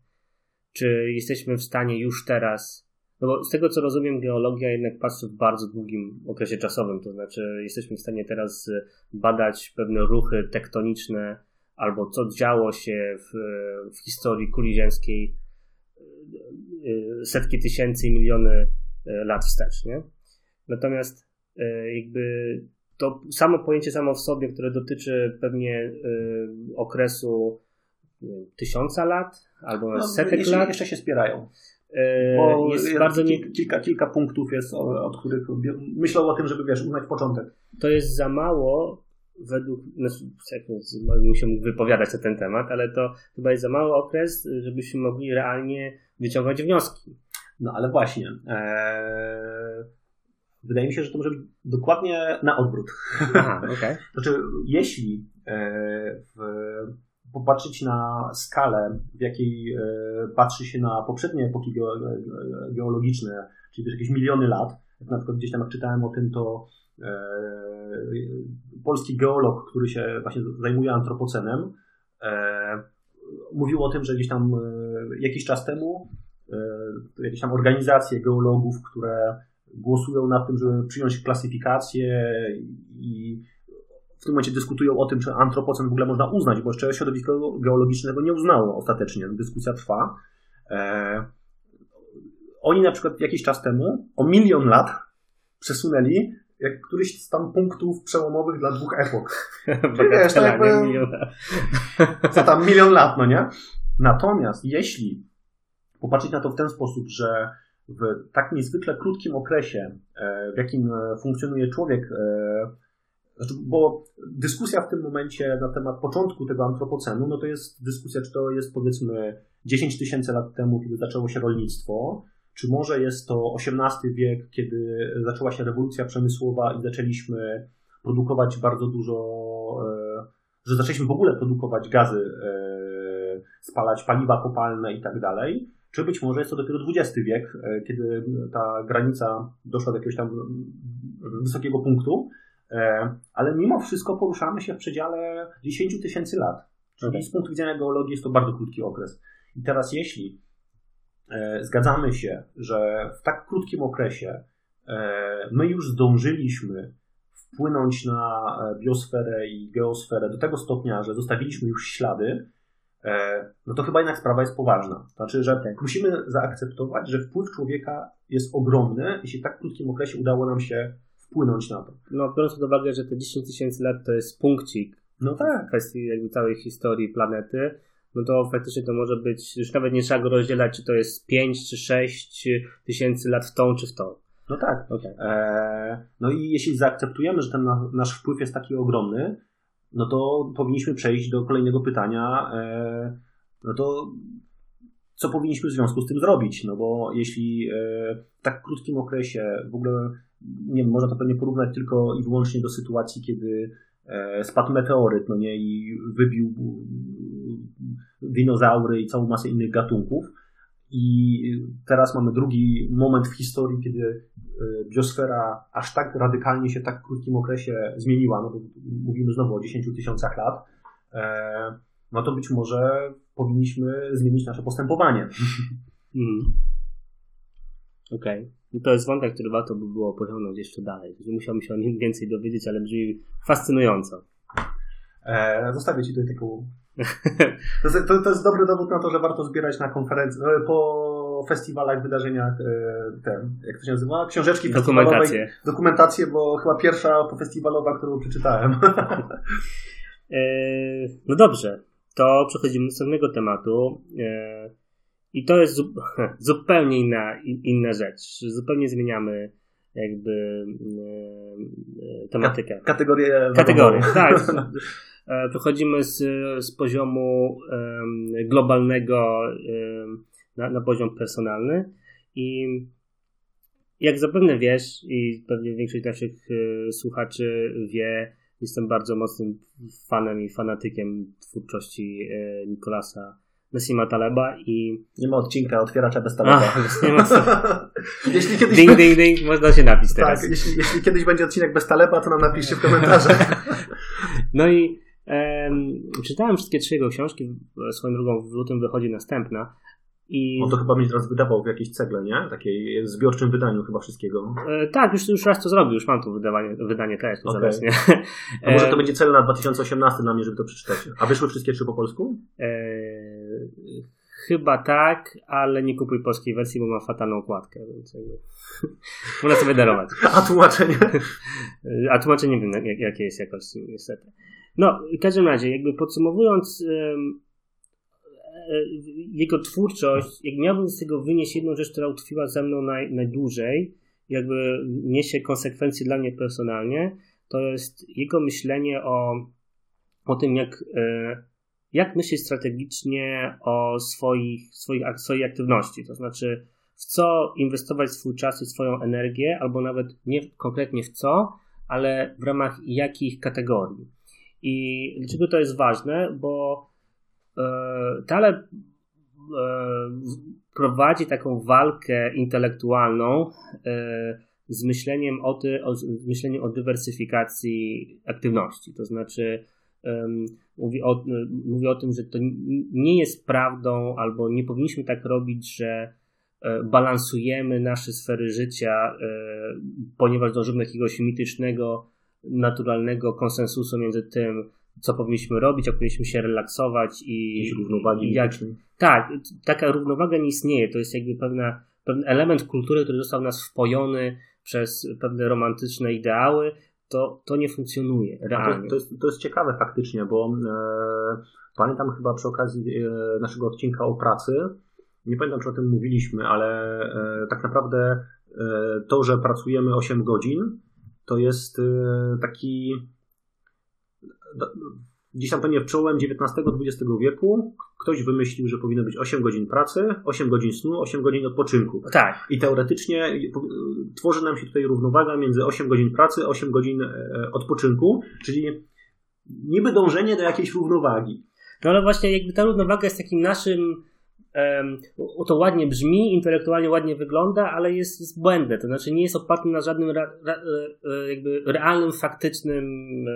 Speaker 2: Czy jesteśmy w stanie już teraz no bo z tego co rozumiem, geologia jednak patrzy w bardzo długim okresie czasowym, to znaczy jesteśmy w stanie teraz badać pewne ruchy tektoniczne albo co działo się w, w historii kuli ziemskiej e, setki tysięcy i miliony lat wstecz, nie? Natomiast jakby to samo pojęcie samo w sobie, które dotyczy pewnie okresu tysiąca lat albo no, setek
Speaker 1: jeszcze,
Speaker 2: lat.
Speaker 1: Jeszcze się spierają. Bo jest, jest bardzo nie... kilka, kilka punktów jest, od których myślę o tym, żeby wiesz, uznać początek.
Speaker 2: To jest za mało według, znaczy, bym się mógł wypowiadać na ten temat, ale to chyba jest za mały okres, żebyśmy mogli realnie wyciągać wnioski.
Speaker 1: No ale właśnie. Ee, wydaje mi się, że to może być dokładnie na odwrót.
Speaker 2: Aha. <laughs> Okay.
Speaker 1: znaczy, jeśli e, w popatrzeć na skalę, w jakiej e, patrzy się na poprzednie epoki geologiczne, czyli też jakieś miliony lat, jak na przykład gdzieś tam czytałem o tym, to e, polski geolog, który się właśnie zajmuje antropocenem, e, mówił o tym, że gdzieś tam jakiś czas temu jakieś tam organizacje geologów, które głosują nad tym, żeby przyjąć klasyfikację i w tym momencie dyskutują o tym, czy antropocen w ogóle można uznać, bo jeszcze środowisko geologicznego nie uznało ostatecznie. Dyskusja trwa. E, oni na przykład jakiś czas temu, o milion lat, przesunęli jak któryś z tam punktów przełomowych dla dwóch epok. <laughs>
Speaker 2: wiesz, tak jakby, <laughs>
Speaker 1: co tam, milion lat, no nie? Natomiast jeśli popatrzeć na to w ten sposób, że w tak niezwykle krótkim okresie, e, w jakim e, funkcjonuje człowiek, e, znaczy, bo dyskusja w tym momencie na temat początku tego antropocenu, no to jest dyskusja, czy to jest powiedzmy 10 tysięcy lat temu, kiedy zaczęło się rolnictwo, czy może jest to XVIII wiek, kiedy zaczęła się rewolucja przemysłowa i zaczęliśmy produkować bardzo dużo, że zaczęliśmy w ogóle produkować gazy, spalać paliwa kopalne i tak dalej, czy być może jest to dopiero XX wiek, e, kiedy ta granica doszła do jakiegoś tam wysokiego punktu, ale mimo wszystko poruszamy się w przedziale 10 tysięcy lat. Czyli okay. z punktu widzenia geologii jest to bardzo krótki okres. I teraz jeśli E, zgadzamy się, że w tak krótkim okresie e, my już zdążyliśmy wpłynąć na e, biosferę i geosferę do tego stopnia, że zostawiliśmy już ślady, no to chyba jednak sprawa jest poważna. Znaczy, że tak. musimy zaakceptować, że wpływ człowieka jest ogromny, jeśli w tak krótkim okresie udało nam się wpłynąć na to.
Speaker 2: No, biorąc pod uwagę, że te 10 tysięcy lat to jest punkcik
Speaker 1: no tak.
Speaker 2: w kwestii jakby całej historii planety, no to faktycznie to może być, już nawet nie trzeba go rozdzielać, czy to jest 5 czy 6 tysięcy lat w tą czy w tą.
Speaker 1: No tak. Okay. Eee, no i jeśli zaakceptujemy, że ten nasz wpływ jest taki ogromny, no to powinniśmy przejść do kolejnego pytania. Eee, no to co powinniśmy w związku z tym zrobić? No bo jeśli e, w tak krótkim okresie w ogóle, nie można to pewnie porównać tylko i wyłącznie do sytuacji, kiedy e, spadł meteoryt, no nie, i wybił dinozaury i całą masę innych gatunków. I teraz mamy drugi moment w historii, kiedy e, biosfera aż tak radykalnie się w tak krótkim okresie zmieniła, no bo mówimy znowu o 10 tysiącach lat, e, no to być może powinniśmy zmienić nasze postępowanie. <laughs>
Speaker 2: Mm. Okej. Okay. No to jest wątek, który warto by było pociągnąć jeszcze dalej. Musiałbym się o nim więcej dowiedzieć, ale brzmi fascynująco.
Speaker 1: E, zostawię Ci tutaj taką to jest, to, to jest dobry dowód na to, że warto zbierać na konferencjach, e, po festiwalach, wydarzeniach, e, te, jak to się nazywa? Książeczki
Speaker 2: Dokumentacje.
Speaker 1: Dokumentacje, bo chyba pierwsza festiwalowa, którą przeczytałem. <laughs>
Speaker 2: E, no dobrze, to przechodzimy do następnego tematu. I to jest <laughs> zupełnie inna, inna rzecz. Zupełnie zmieniamy jakby tematykę.
Speaker 1: Kategorię.
Speaker 2: Kategorię, tak. <laughs> Przechodzimy z, z poziomu globalnego na, na poziom personalny i jak zapewne wiesz i pewnie większość naszych e, słuchaczy wie, jestem bardzo mocnym fanem i fanatykiem twórczości e, Nikolasa Nassima Taleba i...
Speaker 1: Nie ma odcinka otwieracza bez Taleba. A, <laughs> nie ma <laughs>
Speaker 2: jeśli kiedyś... Ding, ding, ding, można się napić teraz.
Speaker 1: Tak, jeśli, jeśli kiedyś będzie odcinek bez Taleba, to nam napiszcie w komentarzach.
Speaker 2: no i um, czytałem wszystkie trzy jego książki, swoją drugą w lutym wychodzi następna
Speaker 1: i... On to chyba będzie teraz wydawał w jakiejś cegle, nie? Takiej zbiorczym wydaniu chyba wszystkiego.
Speaker 2: E, tak, już, już raz to zrobił, już mam tu wydawanie, wydanie też. Okay.
Speaker 1: A może to e, będzie cel na 2018 na mnie, żeby to przeczytać. A wyszły wszystkie trzy po polsku? E,
Speaker 2: chyba tak, ale nie kupuj polskiej wersji, bo ma fatalną okładkę, więc <laughs> można sobie darować. <laughs>
Speaker 1: A tłumaczenie?
Speaker 2: A tłumaczenie nie wiem, jak, jakie jest jakości, niestety. No, w każdym razie, jakby podsumowując, E, jego twórczość, jak miałbym z tego wynieść jedną rzecz, która utkwiła ze mną naj, najdłużej, jakby niesie konsekwencje dla mnie personalnie, to jest jego myślenie o, o tym, jak, e, jak myśleć strategicznie o swoich, swoich, swojej aktywności. To znaczy, w co inwestować swój czas i swoją energię, albo nawet nie konkretnie w co, ale w ramach jakich kategorii. I dlaczego to jest ważne? Bo E, Taleb e, prowadzi taką walkę intelektualną e, z myśleniem o, ty, o, z myśleniem o dywersyfikacji aktywności. To znaczy, mówi o, mówi o tym, że to nie jest prawdą, albo nie powinniśmy tak robić, że balansujemy nasze sfery życia, ponieważ dążymy do jakiegoś mitycznego, naturalnego konsensusu między tym, co powinniśmy robić, jak powinniśmy się relaksować i.
Speaker 1: Jakieś równowagi.
Speaker 2: Jak, tak, taka równowaga nie istnieje. To jest jakby pewna, pewien element kultury, który został nas wpojony przez pewne romantyczne ideały. To, to nie funkcjonuje realnie.
Speaker 1: To, to, jest, to jest ciekawe faktycznie, bo e, pamiętam chyba przy okazji e, naszego odcinka o pracy, nie pamiętam czy o tym mówiliśmy, ale e, tak naprawdę e, to, że pracujemy 8 godzin, to jest e, taki gdzieś tam pewnie czołem XIX-XX wieku ktoś wymyślił, że powinno być 8 godzin pracy, 8 godzin snu, 8 godzin odpoczynku.
Speaker 2: Tak.
Speaker 1: I teoretycznie tworzy nam się tutaj równowaga między 8 godzin pracy, 8 godzin e, odpoczynku, czyli niby dążenie do jakiejś równowagi.
Speaker 2: No ale właśnie jakby ta równowaga jest takim naszym to ładnie brzmi, intelektualnie ładnie wygląda, ale jest, jest błędne. To znaczy nie jest oparty na żadnym ra, ra, e, jakby realnym, faktycznym e,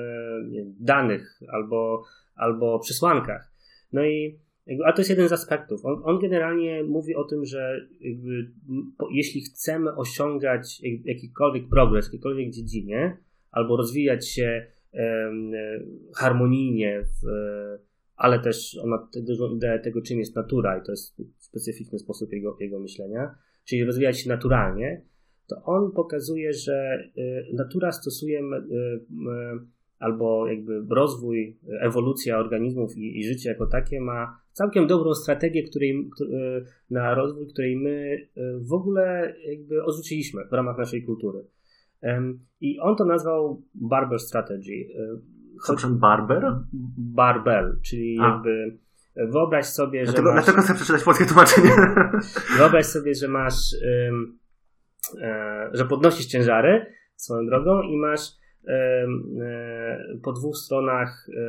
Speaker 2: danych albo, albo przesłankach. No i a to jest jeden z aspektów. On, on generalnie mówi o tym, że jakby, po, jeśli chcemy osiągać jakikolwiek progres w jakiejkolwiek dziedzinie, albo rozwijać się e, harmonijnie w, ale też on ma dużą ideę tego, czym jest natura i to jest specyficzny sposób jego, jego myślenia, czyli rozwijać się naturalnie, to on pokazuje, że y, natura stosuje y, albo jakby rozwój, ewolucja organizmów i, i życie jako takie ma całkiem dobrą strategię której, y, na rozwój, której my w ogóle jakby odrzuciliśmy w ramach naszej kultury. I on to nazwał Barber Strategy.
Speaker 1: Przepraszam, Barber?
Speaker 2: Barbell, czyli A. jakby wyobraź sobie,
Speaker 1: że dlatego,
Speaker 2: masz...
Speaker 1: Dlatego chcę przeczytać polskie tłumaczenie. <laughs>
Speaker 2: Wyobraź sobie, że masz e, że podnosisz ciężary swoją drogą i masz e, po dwóch stronach e,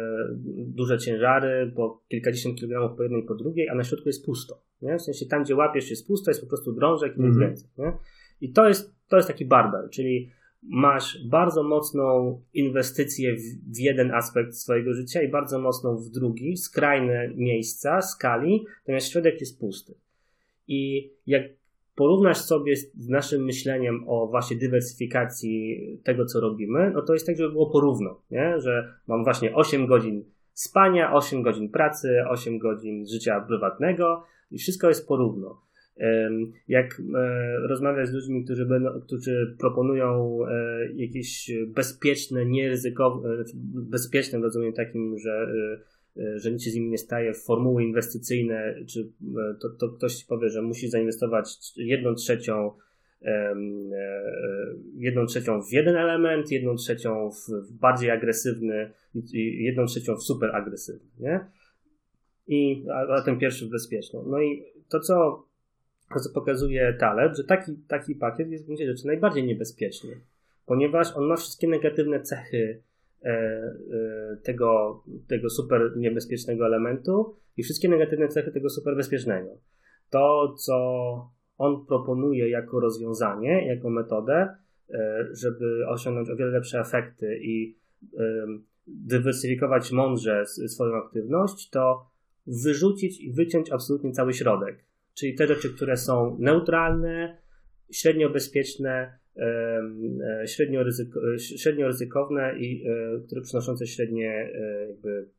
Speaker 2: duże ciężary, po kilkadziesiąt kilogramów po jednej i po drugiej, a na środku jest pusto. Nie? W sensie tam, gdzie łapiesz jest pusto, jest po prostu drążek i nic mm -hmm. więcej. Nie? I to jest, to jest taki barbel, czyli masz bardzo mocną inwestycję w, w, jeden aspekt swojego życia i bardzo mocną w drugi, skrajne miejsca, skali, natomiast środek jest pusty. I jak porównasz sobie z naszym myśleniem o właśnie dywersyfikacji tego, co robimy, no to jest tak, żeby było porówno, nie? że mam właśnie 8 godzin spania, 8 godzin pracy, 8 godzin życia prywatnego i wszystko jest porówno. Jak e, rozmawiać z ludźmi, którzy, będą, którzy proponują e, jakieś bezpieczne, nieryzykowne, znaczy bezpieczne w rozumieniu takim, że, e, że nic się z nimi nie staje, formuły inwestycyjne, czy to, to ktoś ci powie, że musi zainwestować jedną trzecią jedną trzecią w jeden element, jedną trzecią w bardziej agresywny i jedną trzecią w super agresywny, nie? I, a, a ten pierwszy w bezpieczną. No i to co pokazuje Taleb, że taki, taki pakiet jest w gruncie rzeczy najbardziej niebezpieczny, ponieważ on ma wszystkie negatywne cechy tego, tego super niebezpiecznego elementu i wszystkie negatywne cechy tego super bezpiecznego. To, co on proponuje jako rozwiązanie, jako metodę, żeby osiągnąć o wiele lepsze efekty i dywersyfikować mądrze swoją aktywność, to wyrzucić i wyciąć absolutnie cały środek. Czyli te rzeczy, które są neutralne, średnio bezpieczne, e, średnio, ryzyko, średnio ryzykowne i e, które przynoszące średnie e, jakby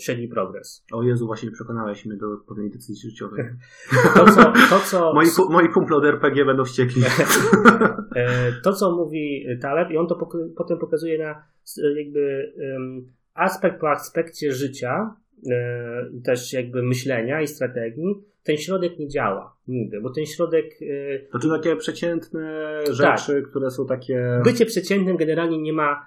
Speaker 2: średni progres.
Speaker 1: O Jezu, właśnie przekonałeś mnie do odpowiedniej decyzji życiowej. <laughs>
Speaker 2: To, co, to, co... <laughs>
Speaker 1: Moi, moi kumple od RPG będą wściekli. <laughs>
Speaker 2: to, co mówi Taleb i on to potem pokazuje na jakby aspekt po aspekcie życia, też jakby myślenia i strategii, ten środek nie działa nigdy, bo ten środek.
Speaker 1: To czy takie przeciętne rzeczy, tak. które są takie.
Speaker 2: Bycie przeciętnym generalnie nie ma,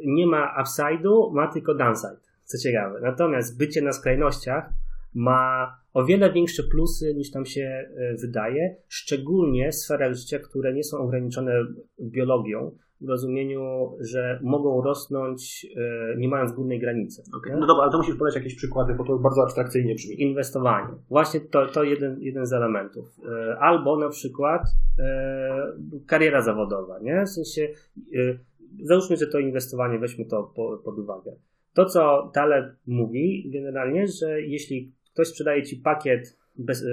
Speaker 2: nie ma upside'u, ma tylko downside. Co ciekawe. Natomiast bycie na skrajnościach ma o wiele większe plusy niż tam się wydaje, szczególnie w sferach życia, które nie są ograniczone biologią, w rozumieniu, że mogą rosnąć e, nie mając górnej granicy.
Speaker 1: Okay. No dobra, ale to musisz podać jakieś przykłady, bo to bardzo abstrakcyjnie brzmi.
Speaker 2: Inwestowanie. Właśnie to, to jeden, jeden z elementów. E, albo na przykład e, kariera zawodowa, nie? W sensie, załóżmy, że to inwestowanie, weźmy to po, pod uwagę. To, co Taleb mówi generalnie, że jeśli ktoś sprzedaje ci pakiet bez,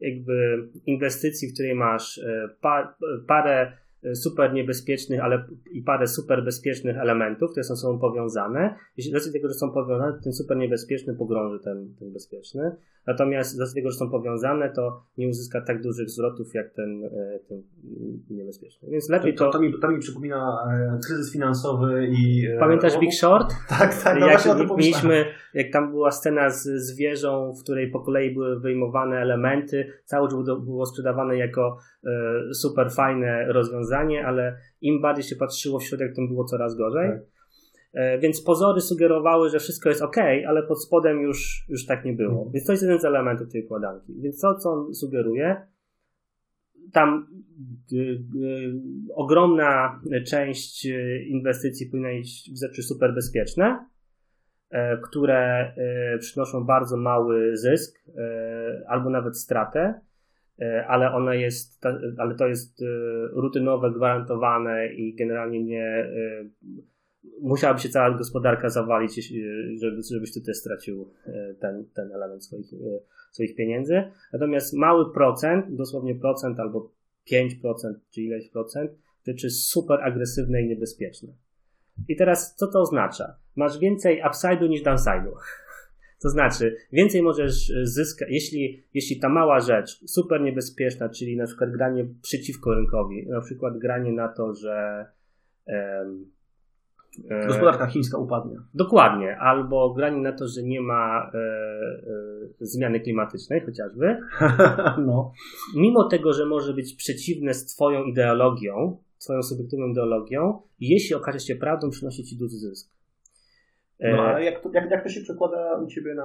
Speaker 2: jakby inwestycji, w której masz pa, parę super niebezpiecznych, ale i parę super bezpiecznych elementów, które są sobą powiązane. Jeśli z tego, że są powiązane, ten super niebezpieczny pogrąży ten, ten bezpieczny. Natomiast z tego, że są powiązane, to nie uzyska tak dużych zwrotów jak ten, e, ten niebezpieczny. Więc lepiej
Speaker 1: to. To, to, mi, to mi przypomina e, kryzys finansowy i.
Speaker 2: Pamiętasz Big Short? <laughs>
Speaker 1: Tak, tak. No
Speaker 2: jak mieliśmy, jak tam była scena z, z wieżą, w której po kolei były wyjmowane elementy, cały czas było sprzedawane jako super fajne rozwiązanie, ale im bardziej się patrzyło w środek, tym było coraz gorzej. Tak. E, więc pozory sugerowały, że wszystko jest ok, ale pod spodem już, już tak nie było. Mhm. Więc to jest jeden z elementów tej układanki. Więc to, co on sugeruje, tam y, y, ogromna część y, inwestycji powinna iść w rzeczy super bezpieczne, e, które e, przynoszą bardzo mały zysk albo nawet stratę, ale ona jest, ale to jest rutynowe, gwarantowane i generalnie nie musiałaby się cała gospodarka zawalić, żeby, żebyś ty też stracił e, ten, ten element swoich, e, swoich pieniędzy. Natomiast mały procent, dosłownie procent albo 5% czy ileś procent, rzeczy super agresywne i niebezpieczne. I teraz co to oznacza? Masz więcej upside'u niż downside'u. To znaczy, więcej możesz zyskać, jeśli, jeśli ta mała rzecz, super niebezpieczna, czyli na przykład granie przeciwko rynkowi, na przykład granie na to, że um,
Speaker 1: E, Gospodarka chińska upadnie.
Speaker 2: Dokładnie, albo granie na to, że nie ma e, e, zmiany klimatycznej chociażby. <laughs> no. Mimo tego, że może być przeciwne z Twoją ideologią, Twoją subiektywną ideologią, jeśli okaże się prawdą, przynosi Ci duży zysk.
Speaker 1: No ale jak to, jak, jak to się przekłada u Ciebie na...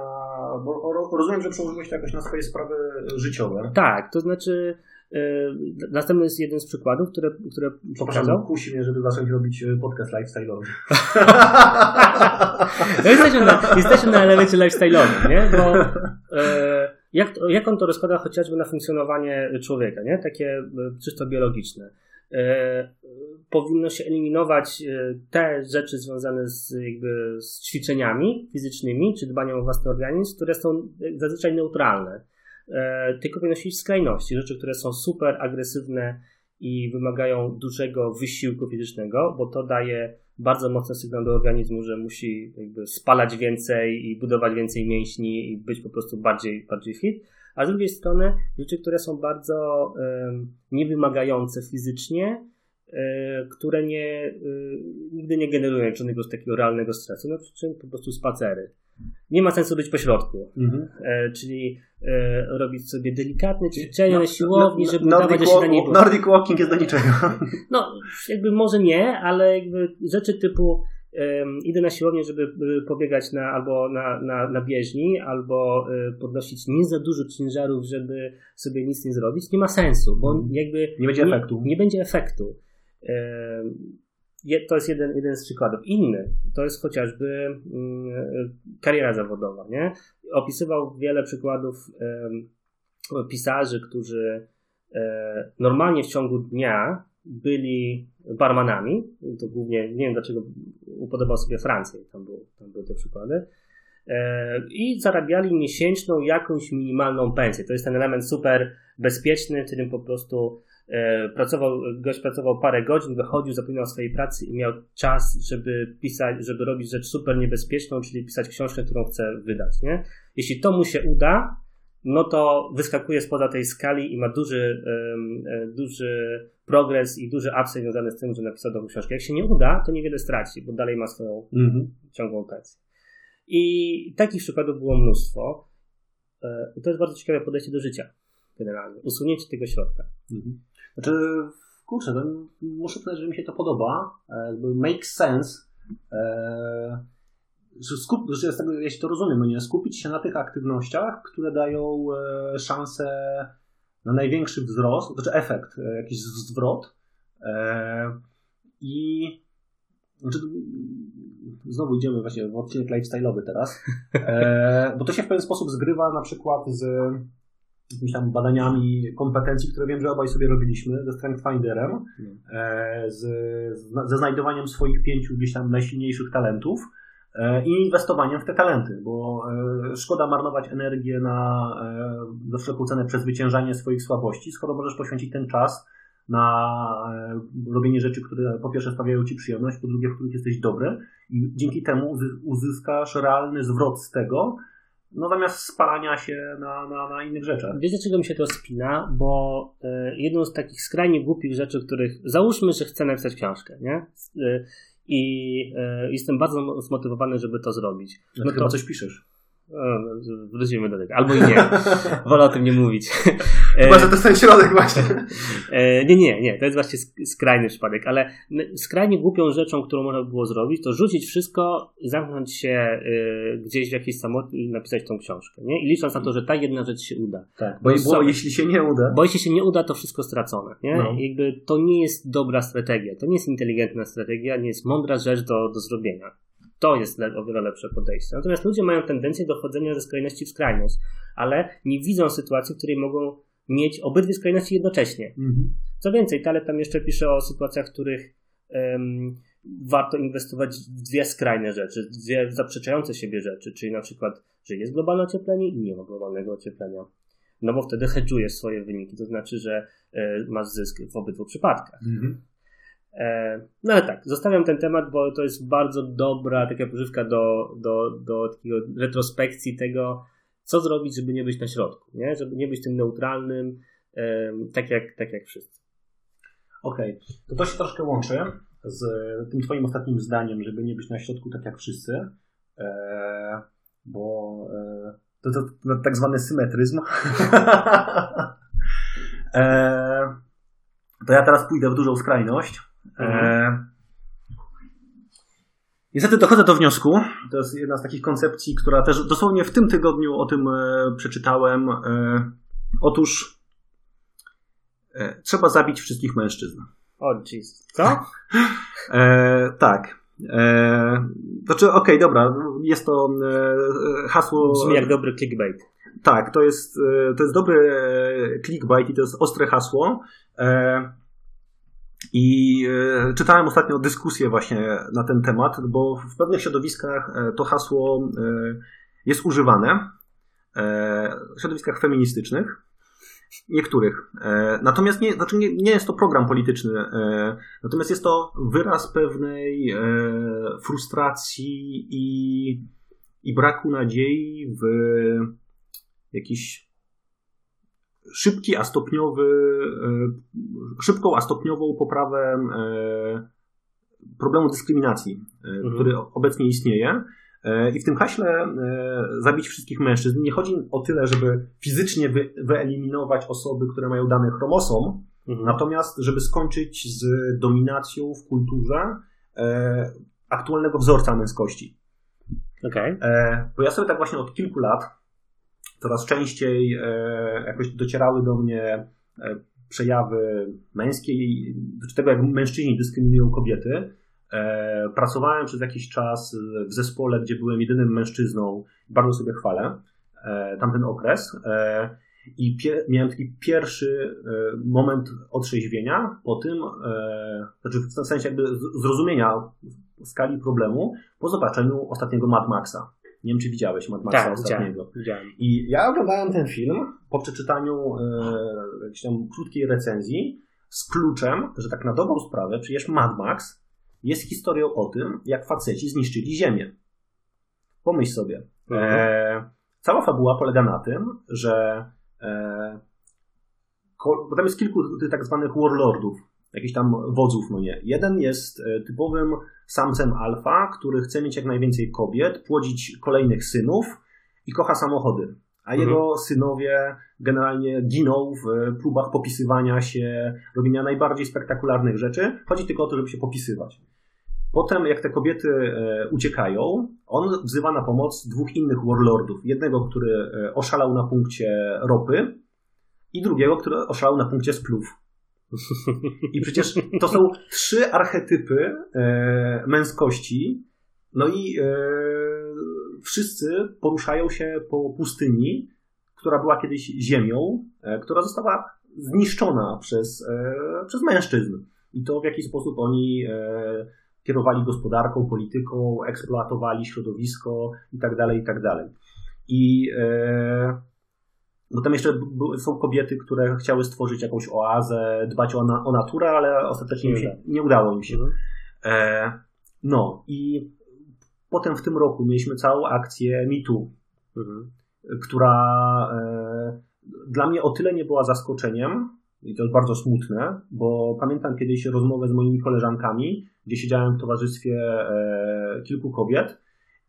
Speaker 1: Bo rozumiem, że przełożyłeś to jakoś na swoje sprawy życiowe.
Speaker 2: Tak, to znaczy Yy, następny jest jeden z przykładów, które, które
Speaker 1: pokazał. kusi mnie, żeby zacząć robić e, podcast lifestyle'owy.
Speaker 2: no <laughs> jesteśmy na, jesteśmy na elemencie lifestyle'owym, nie? Bo e, jak, jak on to rozkłada chociażby na funkcjonowanie człowieka, nie? Takie e, czysto biologiczne. Powinno się eliminować te rzeczy związane z, jakby, z ćwiczeniami fizycznymi, czy dbaniem o własny organizm, które są zazwyczaj neutralne E, tylko powinno się iść w skrajności. Rzeczy, które są super agresywne i wymagają dużego wysiłku fizycznego, bo to daje bardzo mocny sygnał do organizmu, że musi jakby spalać więcej i budować więcej mięśni i być po prostu bardziej, bardziej fit. A z drugiej strony rzeczy, które są bardzo niewymagające fizycznie, e, które nie, nigdy nie generują żadnego takiego realnego stresu, no czym po prostu spacery nie ma sensu być pośrodku. Mhm. E, czyli e, robić sobie delikatne ćwiczenia no, na siłowni, żeby
Speaker 1: no, dawać się na niebo. Nordic walking jest do niczego.
Speaker 2: No, jakby może nie, ale jakby rzeczy typu idę na siłownię, żeby e, pobiegać na, albo na, na, na bieżni, albo y, podnosić nie za dużo ciężarów, żeby sobie nic nie zrobić, nie ma sensu, bo mhm. jakby
Speaker 1: nie będzie efektu.
Speaker 2: Nie, nie będzie efektu. to jest jeden, jeden z przykładów. Inny to jest chociażby mm, kariera zawodowa. Nie? Opisywał wiele przykładów pisarzy, którzy e, normalnie w ciągu dnia byli barmanami. To głównie, nie wiem dlaczego upodobał sobie Francję, tam, tam były te przykłady. E, I zarabiali miesięczną jakąś minimalną pensję. To jest ten element super bezpieczny, w którym po prostu E, pracował, gość pracował parę godzin, wychodził, zapominał o swojej pracy i miał czas, żeby pisać, żeby robić rzecz super niebezpieczną, czyli pisać książkę, którą chce wydać, nie? Jeśli to mu się uda, no to wyskakuje spoza tej skali i ma duży, e, duży progres i duży upside związany z tym, że napisał dobrą książkę. Jak się nie uda, to niewiele straci, bo dalej ma swoją mm-hmm. ciągłą pensję. I takich przykładów było mnóstwo. E, I to jest bardzo ciekawe podejście do życia generalnie. Usunięcie tego środka. Mhm.
Speaker 1: Znaczy, kurczę, to muszę powiedzieć, że mi się to podoba. E, make sense. E, że, skup, że tego, jeśli to rozumiem, no nie, skupić się na tych aktywnościach, które dają szansę na największy wzrost, znaczy efekt, jakiś zwrot. I znaczy, znowu idziemy właśnie w odcinek lifestyle'owy teraz, bo to się w pewien sposób zgrywa na przykład z jakimiś tam badaniami kompetencji, które wiem, że obaj sobie robiliśmy ze Strength Finderem, e, z, ze znajdowaniem swoich pięciu gdzieś tam najsilniejszych talentów. e, i inwestowaniem w te talenty, bo e, szkoda marnować energię na za wszelką cenę przezwyciężanie swoich słabości, skoro możesz poświęcić ten czas na robienie rzeczy, które po pierwsze sprawiają Ci przyjemność, po drugie, w których jesteś dobry i dzięki temu uzyskasz realny zwrot z tego, no zamiast spalania się na, na, na innych rzeczach.
Speaker 2: Wiesz, dlaczego mi się to spina? Bo y, jedną z takich skrajnie głupich rzeczy, których załóżmy, że chcę napisać książkę, nie? Y, I y, jestem bardzo zmotywowany, żeby to zrobić.
Speaker 1: No, no to chyba coś piszesz.
Speaker 2: Wrócimy do tego. Albo i nie. <laughs> Wolę o tym nie mówić. <laughs>
Speaker 1: Chyba, że to jest ten środek właśnie. <laughs>
Speaker 2: E, nie, nie, nie. To jest właśnie skrajny przypadek, ale skrajnie głupią rzeczą, którą można by było zrobić, to rzucić wszystko, zamknąć się y, gdzieś w jakiejś samotni i napisać tą książkę. Nie? I licząc na to, że ta jedna rzecz się uda.
Speaker 1: Tak, bo, bo, bo jeśli się nie uda.
Speaker 2: Bo jeśli się nie uda, to wszystko stracone. Nie? No. Jakby to nie jest dobra strategia. To nie jest inteligentna strategia, nie jest mądra rzecz do, do zrobienia. To jest o wiele lepsze podejście. Natomiast ludzie mają tendencję do chodzenia ze skrajności w skrajność, ale nie widzą sytuacji, w której mogą mieć obydwie skrajności jednocześnie. Mhm. Co więcej, Taleb tam jeszcze pisze o sytuacjach, w których um, warto inwestować w dwie skrajne rzeczy, dwie zaprzeczające siebie rzeczy, czyli na przykład, że jest globalne ocieplenie i nie ma globalnego ocieplenia. No bo wtedy hedżujesz swoje wyniki, to znaczy, że y, masz zysk w obydwu przypadkach. Mhm. E, no ale tak, zostawiam ten temat, bo to jest bardzo dobra taka pożywka do, do, do takiego retrospekcji tego, co zrobić, żeby nie być na środku, nie? żeby nie być tym neutralnym, tak jak, tak jak wszyscy.
Speaker 1: Okej, okay. to to się troszkę łączy z tym twoim ostatnim zdaniem, żeby nie być na środku tak jak wszyscy, e, bo e, to, to, to, tak zwany symetryzm. <laughs> to ja teraz pójdę w dużą skrajność Mhm. Niestety dochodzę do wniosku, to jest jedna z takich koncepcji, która też dosłownie w tym tygodniu o tym e, przeczytałem. E, otóż e, trzeba zabić wszystkich mężczyzn.
Speaker 2: O, Jesus. Co?
Speaker 1: e, tak. E, znaczy, okej, okay, dobra, jest to e, hasło...
Speaker 2: Brzmi jak dobry clickbait.
Speaker 1: Tak, to jest, to jest dobry clickbait i to jest ostre hasło. E, i e, czytałem ostatnio dyskusję właśnie na ten temat, bo w pewnych środowiskach e, to hasło e, jest używane, w środowiskach feministycznych, niektórych. Natomiast nie, znaczy nie, nie jest to program polityczny, natomiast jest to wyraz pewnej frustracji i, i braku nadziei w jakiś szybki, a stopniowy, e, szybką, a stopniową poprawę e, problemu dyskryminacji, e, mhm. który obecnie istnieje. I w tym haśle zabić wszystkich mężczyzn nie chodzi o tyle, żeby fizycznie wy, wyeliminować osoby, które mają dany chromosom, mhm. natomiast żeby skończyć z dominacją w kulturze aktualnego wzorca męskości.
Speaker 2: Okay.
Speaker 1: Bo ja sobie tak właśnie od kilku lat coraz częściej e, jakoś docierały do mnie e, przejawy męskiej, czy tego, jak mężczyźni dyskryminują kobiety. E, pracowałem przez jakiś czas w zespole, gdzie byłem jedynym mężczyzną. Bardzo sobie chwalę tamten okres. I miałem taki pierwszy moment otrzeźwienia po tym, znaczy w sensie jakby zrozumienia skali problemu po zobaczeniu ostatniego Mad Maxa. Nie wiem, czy widziałeś Mad Maxa
Speaker 2: tak,
Speaker 1: ostatniego.
Speaker 2: Widziałem.
Speaker 1: I ja oglądałem ten film po przeczytaniu e, jakiejś tam krótkiej recenzji z kluczem, że tak na dobrą sprawę, przecież Mad Max jest historią o tym, jak faceci zniszczyli Ziemię. Pomyśl sobie. E, cała fabuła polega na tym, że e, bo tam jest kilku tych tak zwanych warlordów, jakichś tam wodzów, no nie. Jeden jest e, typowym samcem alfa, który chce mieć jak najwięcej kobiet, płodzić kolejnych synów i kocha samochody. A mhm. jego synowie generalnie giną w próbach popisywania się, robienia najbardziej spektakularnych rzeczy. Chodzi tylko o to, żeby się popisywać. Potem, jak te kobiety e, uciekają, on wzywa na pomoc dwóch innych warlordów. Jednego, który e, oszalał na punkcie ropy i drugiego, który oszalał na punkcie splów. I przecież to są trzy archetypy e, męskości. No i e, wszyscy poruszają się po pustyni, która była kiedyś ziemią, e, która została zniszczona przez, e, przez mężczyzn. I to w jaki sposób oni e, kierowali gospodarką, polityką, eksploatowali środowisko i tak dalej, i tak dalej. I bo tam jeszcze są kobiety, które chciały stworzyć jakąś oazę, dbać o, na, o naturę, ale ostatecznie nie, się, nie udało im się. Mhm. E, no i potem w tym roku mieliśmy całą akcję MeToo, mhm. która e, dla mnie o tyle nie była zaskoczeniem, i to jest bardzo smutne, bo pamiętam kiedyś rozmowę z moimi koleżankami, gdzie siedziałem w towarzystwie e, kilku kobiet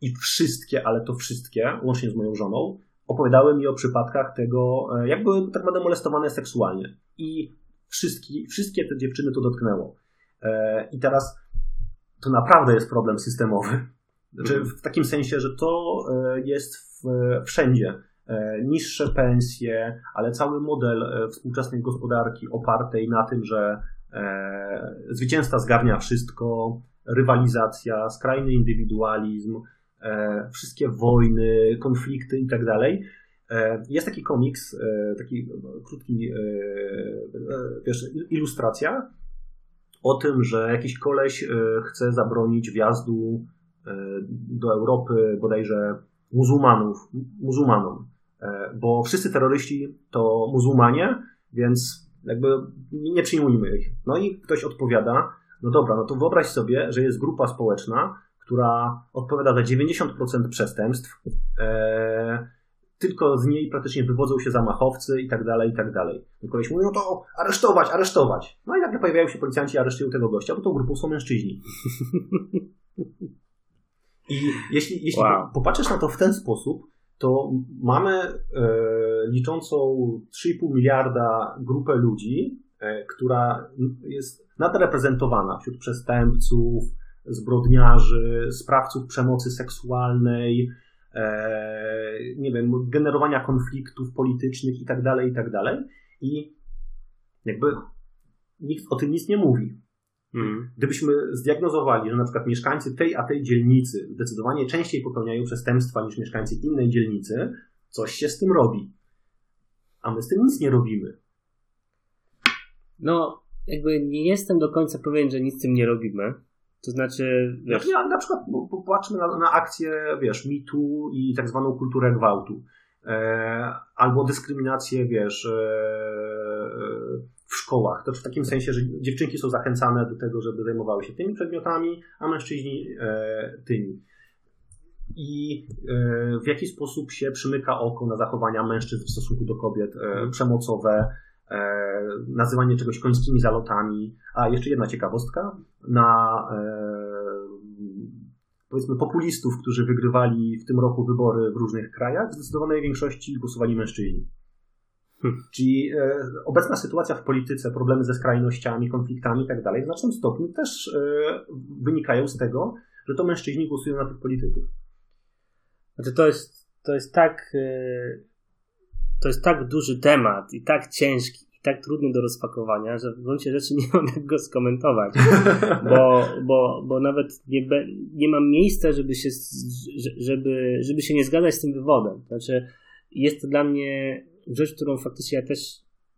Speaker 1: i wszystkie, ale to wszystkie, łącznie z moją żoną, opowiadały mi o przypadkach tego, e, jak były tak naprawdę molestowane seksualnie. I wszystkie, wszystkie te dziewczyny to dotknęło. E, I teraz to naprawdę jest problem systemowy. Znaczy, mhm. w takim sensie, że to e, jest wszędzie. Niższe pensje, ale cały model współczesnej gospodarki opartej na tym, że zwycięzca zgarnia wszystko, rywalizacja, skrajny indywidualizm, wszystkie wojny, konflikty i tak dalej. E, jest taki komiks, e, taki krótki, wiesz, ilustracja o tym, że jakiś koleś chce zabronić wjazdu do Europy bodajże muzułmanów, muzułmanom, bo wszyscy terroryści to muzułmanie, więc jakby nie przyjmujmy ich. No i ktoś odpowiada, no dobra, no to wyobraź sobie, że jest grupa społeczna, która odpowiada za 90% przestępstw. E, tylko z niej praktycznie wywodzą się zamachowcy i tak dalej, i tak dalej. I koleś mówi, no to aresztować, aresztować. No i nagle pojawiają się policjanci i aresztują tego gościa, bo tą grupą są mężczyźni. I jeśli, jeśli wow. popatrzysz na to w ten sposób, to mamy e, liczącą 3,5 miliarda grupę ludzi, e, która jest nadreprezentowana wśród przestępców, zbrodniarzy, sprawców przemocy seksualnej, e, nie wiem, generowania konfliktów politycznych i tak dalej, i tak dalej. I jakby nikt o tym nic nie mówi. Mm. Gdybyśmy zdiagnozowali, że na przykład mieszkańcy tej a tej dzielnicy zdecydowanie częściej popełniają przestępstwa niż mieszkańcy innej dzielnicy, coś się z tym robi. A my z tym nic nie robimy.
Speaker 2: No, jakby nie jestem do końca pewien, że nic z tym nie robimy. To znaczy.
Speaker 1: Wiesz... Ja, na przykład popatrzmy na, na akcję, wiesz, mitu i tak zwaną kulturę gwałtu. E, albo dyskryminację, wiesz, e, w szkołach. To w takim sensie, że dziewczynki są zachęcane do tego, żeby zajmowały się tymi przedmiotami, a mężczyźni e, tymi. I e, w jaki sposób się przymyka oko na zachowania mężczyzn w stosunku do kobiet e, przemocowe, E, nazywanie czegoś końskimi zalotami. A jeszcze jedna ciekawostka. Na e, powiedzmy populistów, którzy wygrywali w tym roku wybory w różnych krajach, w zdecydowanej większości głosowali mężczyźni. Hmm. Czyli e, obecna sytuacja w polityce, problemy ze skrajnościami, konfliktami i tak dalej, w znacznym stopniu też e, wynikają z tego, że to mężczyźni głosują na tych polityków.
Speaker 2: Znaczy to jest, to jest tak e, to jest tak duży temat i tak ciężki tak trudny do rozpakowania, że w gruncie rzeczy nie mam jak go skomentować, <laughs> bo, bo, bo nawet nie, be, nie mam miejsca, żeby się, żeby, żeby się nie zgadzać z tym wywodem. Znaczy, jest to dla mnie rzecz, którą faktycznie ja też,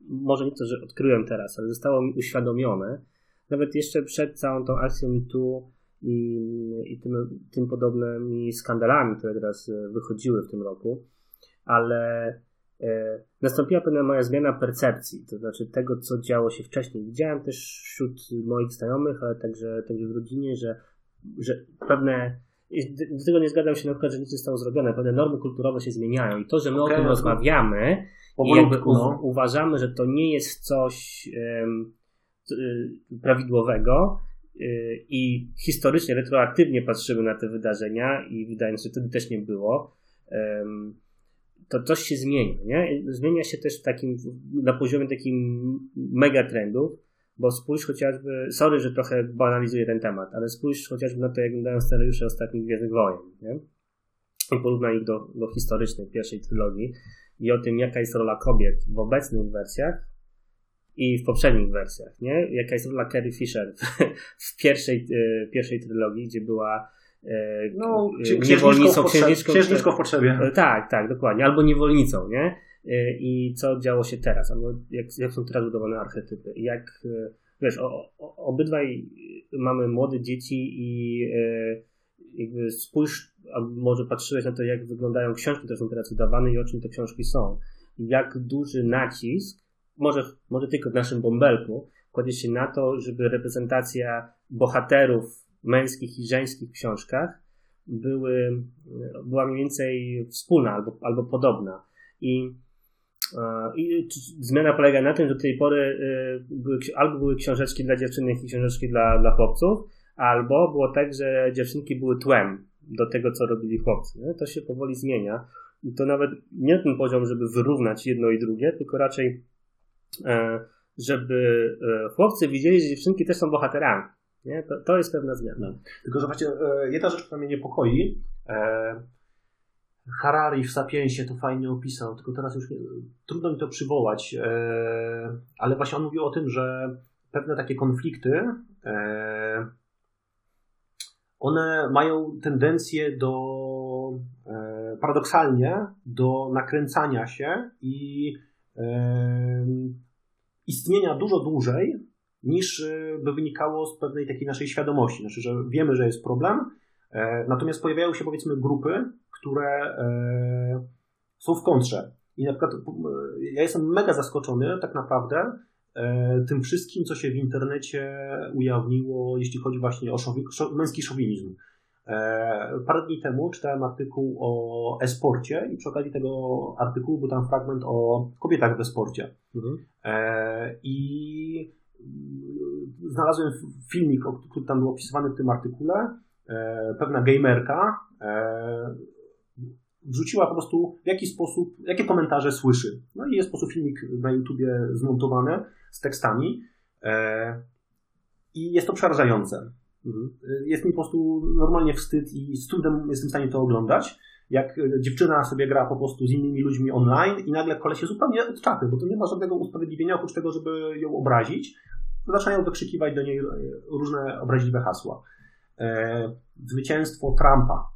Speaker 2: może nie to, że odkryłem teraz, ale zostało mi uświadomione, nawet jeszcze przed całą tą akcją tu i, i tym, tym podobnymi skandalami, które teraz e, wychodziły w tym roku, ale nastąpiła pewna moja zmiana percepcji, to znaczy tego, co działo się wcześniej. Widziałem też wśród moich znajomych, ale także, także w rodzinie, że, że pewne do tego nie zgadzam się na przykład, że nic nie zostało zrobione. Pewne normy kulturowe się zmieniają i to, że my okay, o tym no rozmawiamy i jakby no. uważamy, że to nie jest coś um, prawidłowego y, i historycznie, retroaktywnie patrzymy na te wydarzenia i wydaje mi się, że wtedy też nie było. Um, to coś się zmienia, nie? Zmienia się też takim, na poziomie takim megatrendów, bo spójrz chociażby, sorry, że trochę banalizuję ten temat, ale spójrz chociażby na to, jak wyglądają scenariusze ostatnich Gwiezdnych Wojen, nie? I porównaj ich do, do historycznej pierwszej trylogii i o tym, jaka jest rola kobiet w obecnych wersjach i w poprzednich wersjach, nie? Jaka jest rola Carrie Fisher w, w pierwszej, e, pierwszej trylogii, gdzie była
Speaker 1: no, niewolnicą, księżniczką, księżniczką w potrzebie.
Speaker 2: Tak, tak, dokładnie. Albo niewolnicą, nie? E, i co działo się teraz, albo jak, jak są teraz budowane archetypy. Jak, e, wiesz, o, o, obydwaj mamy młode dzieci i e, jakby spójrz, a może patrzyłeś na to, jak wyglądają książki, które są teraz wydawane i o czym te książki są. Jak duży nacisk, może, może tylko w naszym bąbelku, kładzie się na to, żeby reprezentacja bohaterów męskich i żeńskich książkach były, była mniej więcej wspólna albo, albo podobna. I i zmiana polega na tym, że do tej pory y, były, albo były książeczki dla dziewczynek i książeczki dla, dla chłopców, albo było tak, że dziewczynki były tłem do tego, co robili chłopcy. To się powoli zmienia. I to nawet nie ten poziom, żeby wyrównać jedno i drugie, tylko raczej, e, żeby e, chłopcy widzieli, że dziewczynki też są bohaterami. Nie? To, to jest pewna zmiana.
Speaker 1: No. Tylko, że właśnie e, jedna rzecz, która mnie niepokoi, Harari w Sapiensie to fajnie opisał, tylko teraz już nie, trudno mi to przywołać, e, ale właśnie on mówił o tym, że pewne takie konflikty, e, one mają tendencję do e, paradoksalnie do nakręcania się i istnienia dużo dłużej niż by wynikało z pewnej takiej naszej świadomości. Znaczy, że wiemy, że jest problem, natomiast pojawiają się powiedzmy grupy, które e, są w kontrze. I na przykład e, ja jestem mega zaskoczony tak naprawdę e, tym wszystkim, co się w internecie ujawniło, jeśli chodzi właśnie o szowi, męski szowinizm. Parę dni temu czytałem artykuł o e-sporcie i przy okazji tego artykułu był tam fragment o kobietach w e-sporcie. Mhm. I znalazłem filmik, który tam był opisywany w tym artykule. Pewna gamerka wrzuciła po prostu w jaki sposób, jakie komentarze słyszy. No i jest po prostu filmik na YouTubie zmontowany z tekstami e, i jest to przerażające. Mhm. Jest mi po prostu normalnie wstyd i z trudem jestem w stanie to oglądać. Jak dziewczyna sobie gra po prostu z innymi ludźmi online i nagle koleś się zupełnie odczapy, bo to nie ma żadnego usprawiedliwienia oprócz tego, żeby ją obrazić. Zaczynają wykrzykiwać do niej różne obraźliwe hasła. E, zwycięstwo Trumpa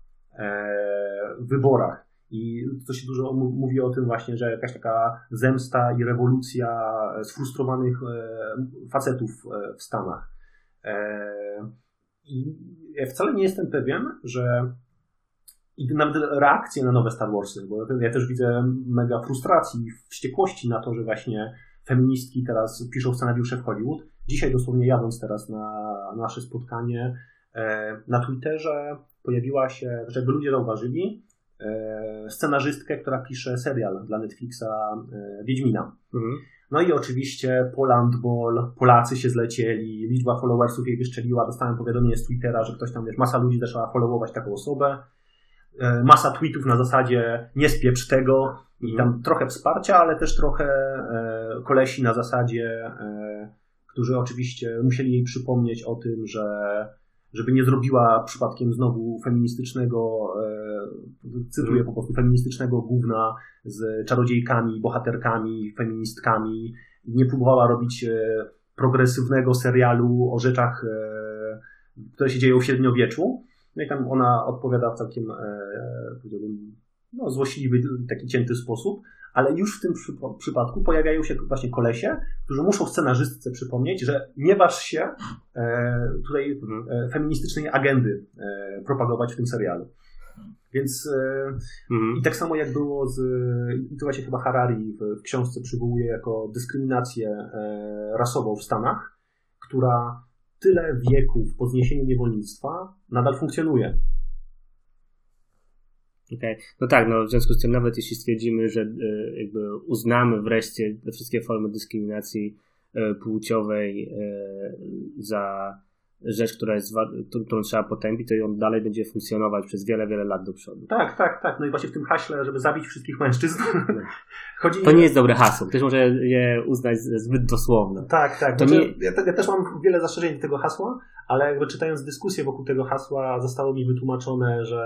Speaker 1: w wyborach. I to się dużo mówi o tym właśnie, że jakaś taka zemsta i rewolucja sfrustrowanych e, facetów e, w Stanach. E, I ja wcale nie jestem pewien, że i nawet reakcje na nowe Star Warsy, bo ja też widzę mega frustracji, wściekłości na to, że właśnie feministki teraz piszą scenariusze w Hollywood. Dzisiaj dosłownie jadąc teraz na nasze spotkanie na Twitterze pojawiła się, żeby ludzie zauważyli, e, scenarzystkę, która pisze serial dla Netflixa e, Wiedźmina. Mhm. No i oczywiście Poland Ball, Polacy się zlecieli, liczba followersów jej wyszczeliła, dostałem powiadomienie z Twittera, że ktoś tam, wiesz, masa ludzi zaczęła followować taką osobę, e, masa tweetów na zasadzie nie spieprz tego i tam mhm. trochę wsparcia, ale też trochę kolesi na zasadzie, którzy oczywiście musieli jej przypomnieć o tym, że żeby nie zrobiła przypadkiem znowu feministycznego, e, cytuję po prostu, feministycznego gówna z czarodziejkami, bohaterkami, feministkami nie próbowała robić progresywnego serialu o rzeczach, które się dzieją w średniowieczu. No i tam ona odpowiada w całkiem, powiedziałbym, no, złośliwy, taki cięty sposób, ale już w tym przypadku pojawiają się właśnie kolesie, którzy muszą scenarzystce przypomnieć, że nie waż się e, tutaj e, feministycznej agendy e, propagować w tym serialu. Więc mhm. i tak samo jak było z, i to właśnie chyba Harari w, w książce przywołuje jako dyskryminację rasową w Stanach, która tyle wieków po zniesieniu niewolnictwa nadal funkcjonuje.
Speaker 2: Okay. No tak, no w związku z tym nawet jeśli stwierdzimy, że e, jakby uznamy wreszcie wszystkie formy dyskryminacji e, płciowej e, za rzecz, która jest, którą trzeba potępić, to on dalej będzie funkcjonować przez wiele, wiele lat do przodu.
Speaker 1: Tak, tak, tak. No i właśnie w tym haśle, żeby zabić wszystkich mężczyzn. <laughs>
Speaker 2: Chodzi... To nie jest dobre hasło. Ktoś może je uznać zbyt dosłowne.
Speaker 1: Tak, tak. To znaczy, nie... ja, ja, też mam wiele zastrzeżeń do tego hasła, ale jakby czytając dyskusję wokół tego hasła, zostało mi wytłumaczone, że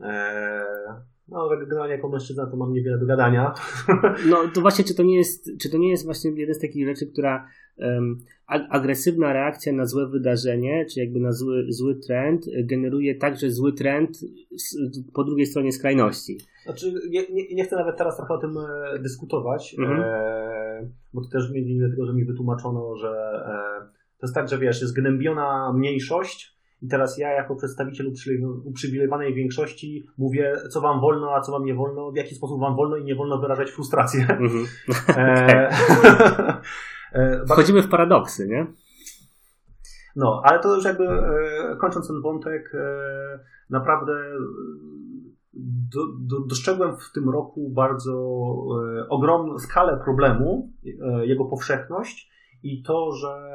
Speaker 1: Eee, no, generalnie jako mężczyzna to mam niewiele do gadania.
Speaker 2: No to właśnie, czy to nie jest, czy to nie jest właśnie jeden z takich rzeczy, która agresywna reakcja na złe wydarzenie, czy jakby na zły, zły trend, generuje także zły trend po drugiej stronie skrajności.
Speaker 1: Znaczy, nie, nie, nie chcę nawet teraz trochę o tym e, dyskutować, mhm. e, bo to też między innymi dlatego, że mi wytłumaczono, że e, to jest tak, że wiesz, jest gnębiona mniejszość, i teraz ja, jako przedstawiciel uprzywilejowanej większości, mówię, co wam wolno, a co wam nie wolno, w jaki sposób wam wolno i nie wolno wyrażać frustrację. Mhm.
Speaker 2: E, e, <laughs> <laughs> Wchodzimy w paradoksy, nie?
Speaker 1: No, ale to już jakby e, kończąc ten wątek, naprawdę do, do, dostrzegłem w tym roku bardzo ogromną skalę problemu, jego powszechność i to, że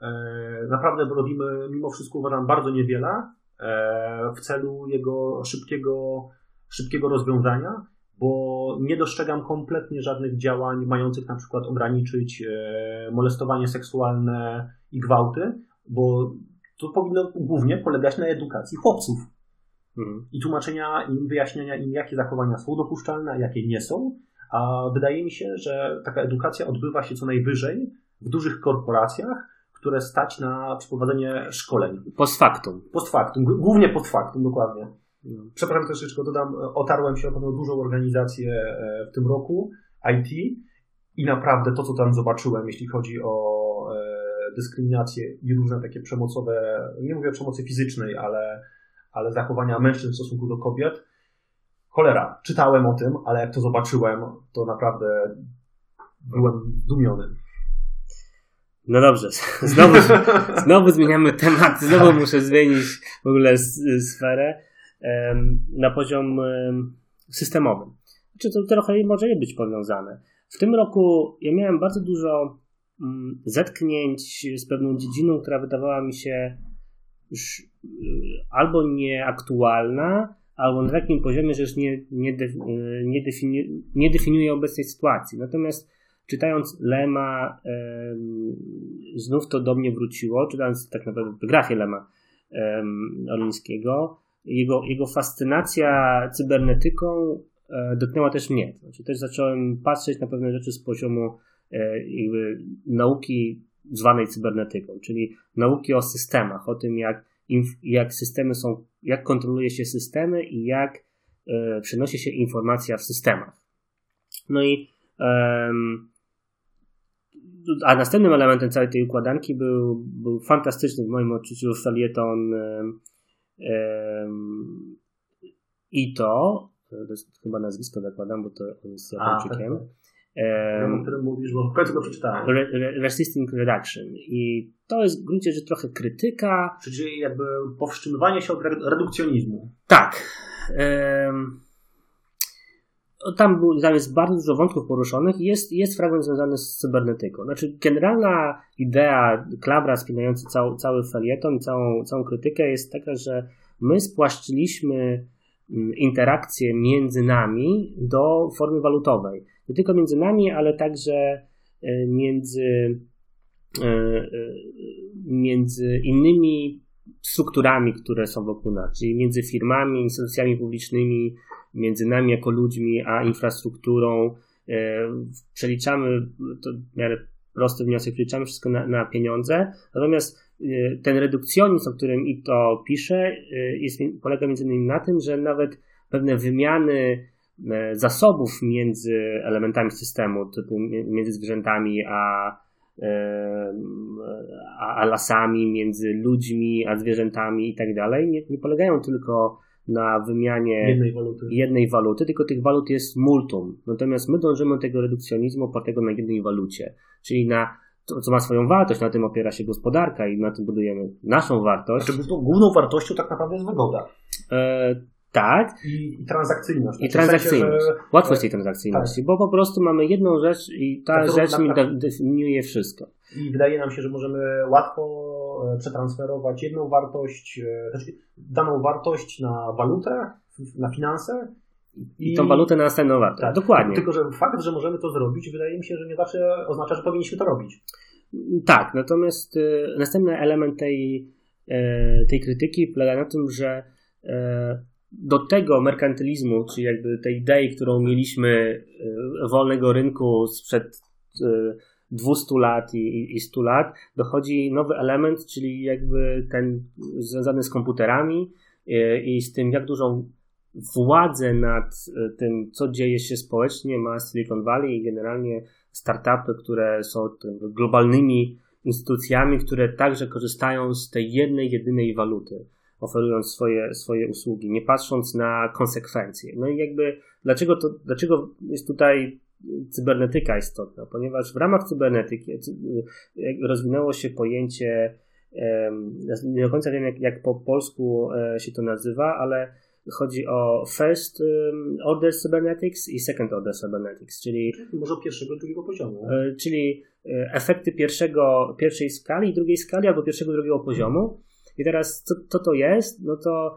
Speaker 1: E, naprawdę robimy mimo wszystko uważam bardzo niewiele e, w celu jego szybkiego, szybkiego rozwiązania, bo nie dostrzegam kompletnie żadnych działań mających na przykład ograniczyć e, molestowanie seksualne i gwałty, bo to powinno głównie polegać na edukacji chłopców mhm. i tłumaczenia im, wyjaśniania im, jakie zachowania są dopuszczalne, a jakie nie są. A wydaje mi się, że taka edukacja odbywa się co najwyżej w dużych korporacjach, które stać na przeprowadzenie szkoleń.
Speaker 2: Post factum.
Speaker 1: Post factum, głównie post factum, dokładnie. Przepraszam też jeszcze dodam, otarłem się o pewną dużą organizację e, w tym roku, IT, i naprawdę to, co tam zobaczyłem, jeśli chodzi o e, dyskryminację i różne takie przemocowe, nie mówię o przemocy fizycznej, ale, ale zachowania mężczyzn w stosunku do kobiet, cholera, czytałem o tym, ale jak to zobaczyłem, to naprawdę byłem zdumiony.
Speaker 2: No dobrze, <laughs> znowu, znowu zmieniamy temat, znowu muszę zmienić w ogóle sferę na poziom systemowy. Czy to trochę może nie być powiązane. W tym roku ja miałem bardzo dużo mm, zetknięć z pewną dziedziną, która wydawała mi się już y, albo nieaktualna, albo na takim poziomie, że już nie, nie, y, nie, nie definiuje obecnej sytuacji. Natomiast czytając Lema, znów to do mnie wróciło, czytając tak naprawdę biografię Lema Olińskiego, jego, jego fascynacja cybernetyką e, dotknęła też mnie. Znaczy też zacząłem patrzeć na pewne rzeczy z poziomu e, jakby nauki zwanej cybernetyką, czyli nauki o systemach, o tym jak, jak systemy są, jak kontroluje się systemy i jak e, przenosi się informacja w systemach. No i a następnym elementem całej tej układanki był, był fantastyczny w moim odczuciu felieton um, Ito, to jest chyba nazwisko zakładam, bo to jest Japończykiem. Tak,
Speaker 1: tak. O którym mówisz, bo w końcu go przeczytałem. Re,
Speaker 2: re, resisting Reduction. I to jest w gruncie rzeczy trochę krytyka.
Speaker 1: Czyli jakby powstrzymywanie się od redukcjonizmu.
Speaker 2: Tak. Um, tam, tam jest bardzo dużo wątków poruszonych jest, jest fragment związany z cybernetyką. Znaczy, generalna idea Klabra spinający cały, cały felieton całą, całą krytykę jest taka, że my spłaszczyliśmy mm, interakcje między nami do formy walutowej. Nie tylko między nami, ale także e, między, e, e, między innymi strukturami, które są wokół nas, czyli między firmami, instytucjami publicznymi, między nami jako ludźmi, a infrastrukturą, przeliczamy, to w miarę prosty wniosek, przeliczamy wszystko na, na pieniądze, natomiast ten redukcjonizm, o którym i to pisze, jest, polega między innymi na tym, że nawet pewne wymiany zasobów między elementami systemu, typu między zwierzętami a a, a lasami, między ludźmi, a zwierzętami i tak dalej, nie polegają tylko na wymianie
Speaker 1: jednej waluty.
Speaker 2: jednej waluty, tylko tych walut jest multum. Natomiast my dążymy do tego redukcjonizmu opartego na jednej walucie, czyli na to, co ma swoją wartość, na tym opiera się gospodarka i na tym budujemy naszą wartość.
Speaker 1: Znaczy, główną wartością tak naprawdę jest wygoda.
Speaker 2: E, tak.
Speaker 1: I, i transakcyjność.
Speaker 2: I transakcyjność. Sensie, że... Łatwość tej transakcyjności, tak. bo po prostu mamy jedną rzecz i ta tak, rzecz mi definiuje wszystko.
Speaker 1: I wydaje nam się, że możemy łatwo e, przetransferować jedną wartość, e, znaczy daną wartość na walutę, na finanse.
Speaker 2: I, I tą walutę na następną wartość. Tak, Dokładnie.
Speaker 1: Tylko, że fakt, że możemy to zrobić, wydaje mi się, że nie zawsze oznacza, że powinniśmy to robić.
Speaker 2: Tak, natomiast y, następny element tej, tej krytyki polega na tym, że do tego merkantylizmu, czyli jakby tej idei, którą mieliśmy e, wolnego rynku sprzed 200 e, lat i, i 100 lat, dochodzi nowy element, czyli jakby ten związany z komputerami e, i z tym, jak dużą władzę nad tym, co dzieje się społecznie, ma Silicon Valley i generalnie startupy, które są globalnymi instytucjami, które także korzystają z tej jednej, jedynej waluty oferując swoje, swoje usługi, nie patrząc na konsekwencje. No i jakby dlaczego, to, dlaczego jest tutaj cybernetyka istotna? Ponieważ w ramach cybernetyki rozwinęło się pojęcie, nie do końca wiem jak, jak po polsku e, się to nazywa, ale chodzi o first order cybernetics i second order cybernetics, czyli
Speaker 1: może pierwszego, drugiego poziomu.
Speaker 2: E, czyli e, efekty pierwszego, pierwszej skali, drugiej skali albo pierwszego, drugiego poziomu. I teraz co, co to jest? No to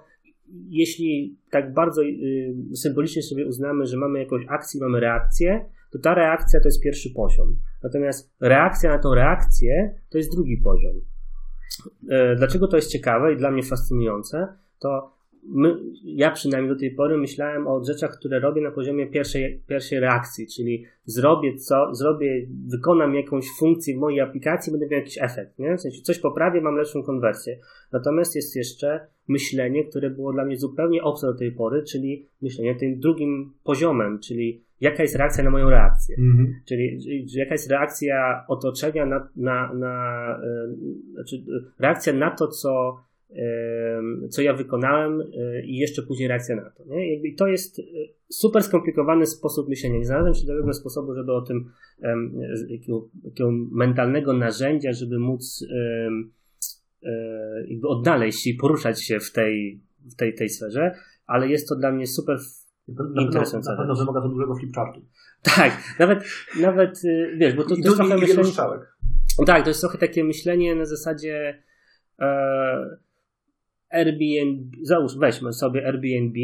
Speaker 2: jeśli tak bardzo y, symbolicznie sobie uznamy, że mamy jakąś akcję, mamy reakcję, to ta reakcja to jest pierwszy poziom. Natomiast reakcja na tą reakcję to jest drugi poziom. E, dlaczego to jest ciekawe i dla mnie fascynujące? To my, ja przynajmniej do tej pory myślałem o rzeczach, które robię na poziomie pierwszej, pierwszej reakcji, czyli zrobię co, zrobię, wykonam jakąś funkcję w mojej aplikacji, będę miał jakiś efekt, nie? W sensie coś poprawię, mam lepszą konwersję. Natomiast jest jeszcze myślenie, które było dla mnie zupełnie obce do tej pory, czyli myślenie tym drugim poziomem, czyli jaka jest reakcja na moją reakcję. Mhm. Czyli, czyli jaka jest reakcja otoczenia na, na, na yy, znaczy reakcja na to, co co ja wykonałem e, i jeszcze później reakcja na to. Nie? Jakby to jest e, super skomplikowany sposób myślenia. Nie znalazłem się dobrego sposobu, żeby o tym, jakiego, jakiego mentalnego narzędzia, żeby móc e, jakby odnaleźć i poruszać się w tej, w tej, tej sferze, ale jest to dla mnie super interesujące.
Speaker 1: Na pewno wymaga to dużego flipchartu.
Speaker 2: Tak, nawet, nawet wiesz, bo to, to jest trochę myślenie... Tak, to jest trochę takie myślenie na zasadzie e, Airbnb, załóż, weźmy sobie Airbnb,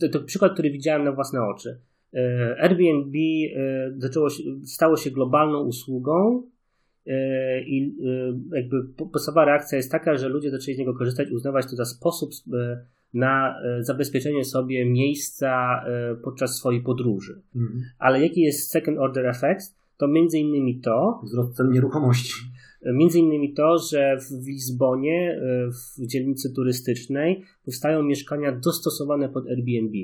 Speaker 2: to, to przykład, który widziałem na własne oczy. E, Airbnb e, zaczęło się, stało się globalną usługą e, i jakby podstawowa reakcja jest taka, że ludzie zaczęli z niego korzystać, uznawać to za sposób na zabezpieczenie sobie miejsca podczas swojej podróży. Mhm. Ale jaki jest second order effect? To między innymi to...
Speaker 1: Wzrost cen nieruchomości.
Speaker 2: Między innymi to, że w Lizbonie, e, w dzielnicy turystycznej, powstają mieszkania dostosowane pod Airbnb.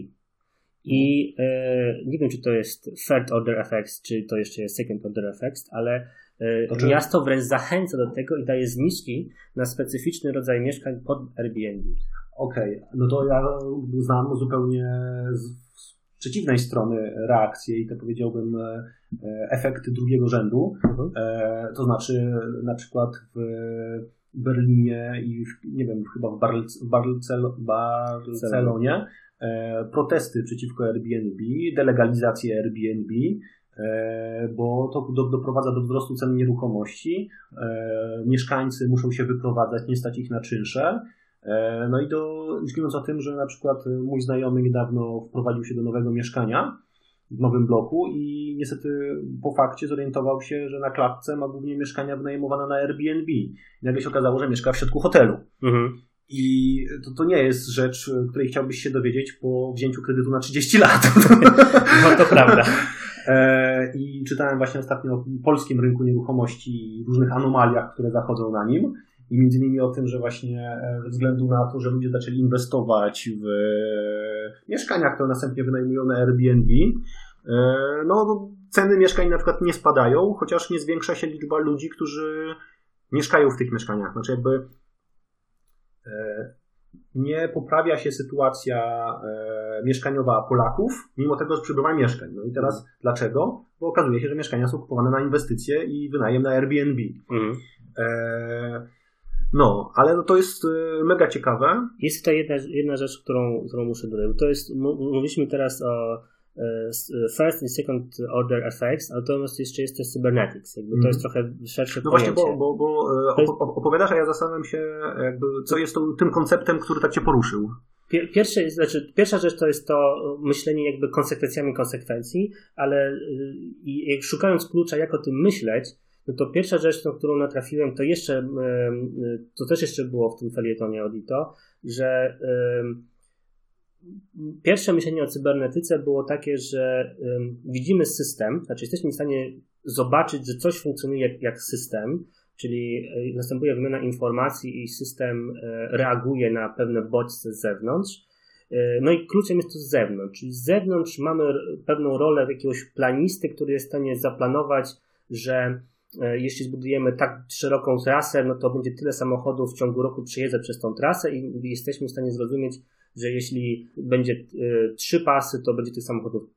Speaker 2: I e, nie wiem, czy to jest third order effects, czy to jeszcze jest second order effects, ale e, to miasto wręcz zachęca do tego i daje zniżki na specyficzny rodzaj mieszkań pod Airbnb.
Speaker 1: Okej, okay. no to ja znam zupełnie przeciwnej strony reakcje i to powiedziałbym e, efekty drugiego rzędu. Mhm. E, to znaczy na przykład w Berlinie i w, nie wiem, chyba w Barcel Barcelonie e, protesty przeciwko Airbnb, delegalizację Airbnb, bo to do, doprowadza do wzrostu cen nieruchomości. Mieszkańcy muszą się wyprowadzać, nie stać ich na czynsze. E, no i już mówiąc o tym, że na przykład e, mój znajomy niedawno wprowadził się do nowego mieszkania w nowym bloku i niestety po fakcie zorientował się, że na klatce ma głównie mieszkania wynajmowane na Airbnb. I nagle się okazało, że mieszka w środku hotelu. Mhm. I to, to nie jest rzecz, której chciałbyś się dowiedzieć po wzięciu kredytu na 30 lat. <laughs>
Speaker 2: No to prawda.
Speaker 1: I czytałem właśnie ostatnio o polskim rynku nieruchomości i różnych anomaliach, które zachodzą na nim. I między innymi o tym, że właśnie ze względu na to, że ludzie zaczęli inwestować w mieszkania, które następnie wynajmują na Airbnb, no ceny mieszkań na przykład nie spadają, chociaż nie zwiększa się liczba ludzi, którzy mieszkają w tych mieszkaniach. Znaczy jakby e, nie poprawia się sytuacja e, mieszkaniowa Polaków, mimo tego, że przybywa mieszkań. No i teraz mhm. dlaczego? Bo okazuje się, że mieszkania są kupowane na inwestycje i wynajem na Airbnb. Mhm. E, no, ale no to jest mega ciekawe.
Speaker 2: Jest to jedna, jedna rzecz, którą, którą muszę dodać. To jest, mówiliśmy teraz o E, first and second order effects, natomiast jeszcze jest też cybernetics. Jakby to jest mhm. trochę szersze
Speaker 1: no
Speaker 2: pojęcie.
Speaker 1: No właśnie, bo, bo, bo jest... opowiadasz, a ja zastanawiam się, jakby, co jest tą, tym konceptem, który tak cię poruszył.
Speaker 2: Pierwsze, znaczy, pierwsza rzecz to jest to myślenie jakby konsekwencjami konsekwencji, ale y, i, szukając klucza, jak o tym myśleć, no to pierwsza rzecz, na którą natrafiłem, to jeszcze, to też jeszcze było w tym felietonie Audito, że pierwsze myślenie o cybernetyce było takie, że widzimy system, znaczy jesteśmy w stanie zobaczyć, że coś funkcjonuje jak, jak system, czyli e, następuje wymiana informacji i system e, reaguje na pewne bodźce z zewnątrz. E, no i kluczem jest to z zewnątrz, czyli z zewnątrz mamy pewną rolę jakiegoś planisty, który jest w stanie zaplanować, że jeśli zbudujemy tak szeroką trasę, no to będzie tyle samochodów w ciągu roku przejeżdżać przez tą trasę i jesteśmy w stanie zrozumieć, że jeśli będzie y, trzy pasy, to będzie tych samochodów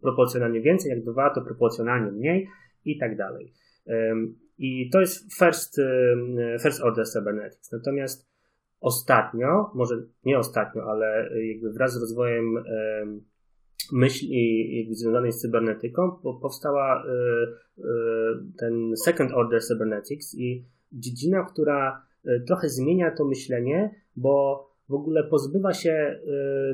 Speaker 2: proporcjonalnie więcej, jak dwa, to proporcjonalnie mniej i tak dalej. I to jest first, first order cybernetics. Natomiast ostatnio, może nie ostatnio, ale jakby wraz z rozwojem myśli związanej z cybernetyką powstała y, y, ten second order cybernetics i dziedzina, która trochę zmienia to myślenie, bo w ogóle pozbywa się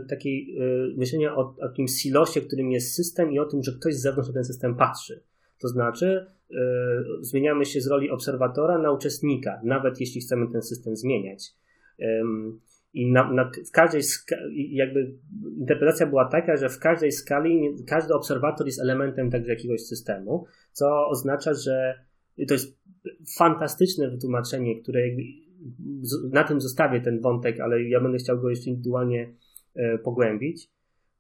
Speaker 2: y, takiej y, myślenia o, o takim silosie, którym jest system i o tym, że ktoś z zewnątrz na ten system patrzy. To znaczy, y, zmieniamy się z roli obserwatora na uczestnika, nawet jeśli chcemy ten system zmieniać. I na, na, w każdej jakby interpretacja była taka, że w każdej skali każdy obserwator jest elementem także jakiegoś systemu, co oznacza, że to jest fantastyczne wytłumaczenie, które jakby na tym zostawię ten wątek, ale ja będę chciał go jeszcze indywidualnie e, pogłębić,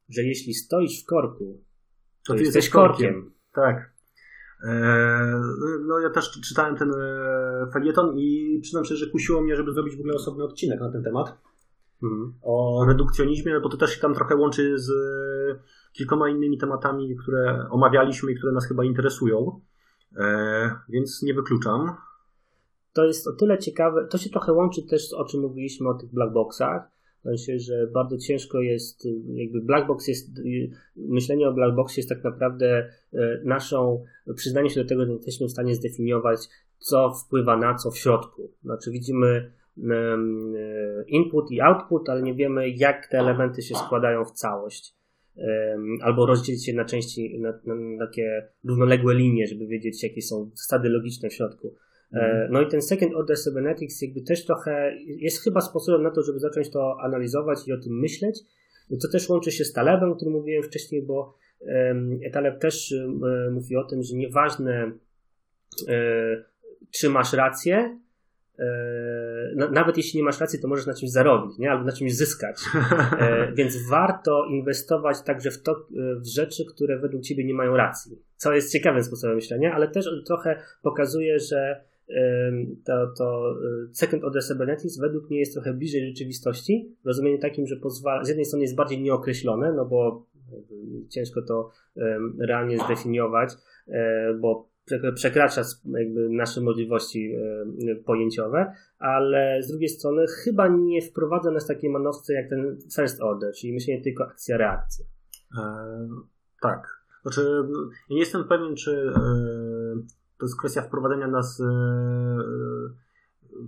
Speaker 2: że jeśli stoisz w korku, to, to jesteś, jesteś korkiem. korkiem.
Speaker 1: Tak. E, no ja też czytałem ten e, felieton i przyznam się, że kusiło mnie, żeby zrobić w ogóle osobny odcinek na ten temat. Mhm. O redukcjonizmie, bo to też się tam trochę łączy z kilkoma innymi tematami, które omawialiśmy i które nas chyba interesują. Więc nie wykluczam
Speaker 2: to jest o tyle ciekawe, to się trochę łączy też o czym mówiliśmy o tych blackboxach, sensie, że bardzo ciężko jest, jakby blackbox jest, myślenie o blackboxie jest tak naprawdę e, naszą, przyznanie się do tego, że jesteśmy w stanie zdefiniować, co wpływa na co w środku. Znaczy widzimy e, input i output, ale nie wiemy, jak te elementy się składają w całość. Albo rozdzielić je na części, na, na takie równoległe linie, żeby wiedzieć, jakie są zasady logiczne w środku. E, no i ten second order cybernetics jakby też trochę jest chyba sposobem na to, żeby zacząć to analizować i o tym myśleć. Co też łączy się z Talebem, o którym mówiłem wcześniej, bo Taleb też e, mówi o tym, że nieważne e, czy masz rację, nawet jeśli nie masz racji, to możesz na czymś zarobić, nie? albo na czymś zyskać. <laughs> Więc warto inwestować także w, to, w rzeczy, które według ciebie nie mają racji. Co jest ciekawym sposobem myślenia, ale też trochę pokazuje, że to, to y, Second Cybernetics według mnie jest trochę bliżej rzeczywistości, w rozumieniu takim, że pozwala, z jednej strony jest bardziej nieokreślone, no bo ciężko to realnie zdefiniować, e, bo przekracza nasze możliwości e, pojęciowe, ale z drugiej strony chyba nie wprowadza nas takie manowce jak ten first order, czyli myślenie tylko akcja-reakcja. E,
Speaker 1: tak. Znaczy, ja nie jestem pewien, czy e, to jest kwestia wprowadzenia nas e,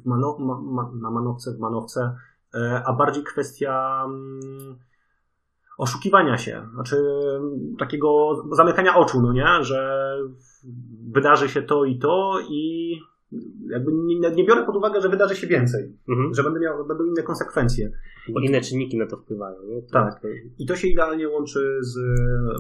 Speaker 1: mano, ma, na manowce, w manowce, e, a bardziej kwestia mm, oszukiwania się, znaczy takiego zamykania oczu, no nie, że wydarzy się to i to i jakby nie, nie, biorę pod uwagę, że wydarzy się więcej, mhm. że będę miał, będą inne konsekwencje.
Speaker 2: Bo inne czynniki na to wpływają.
Speaker 1: Nie? To tak. I to się idealnie łączy z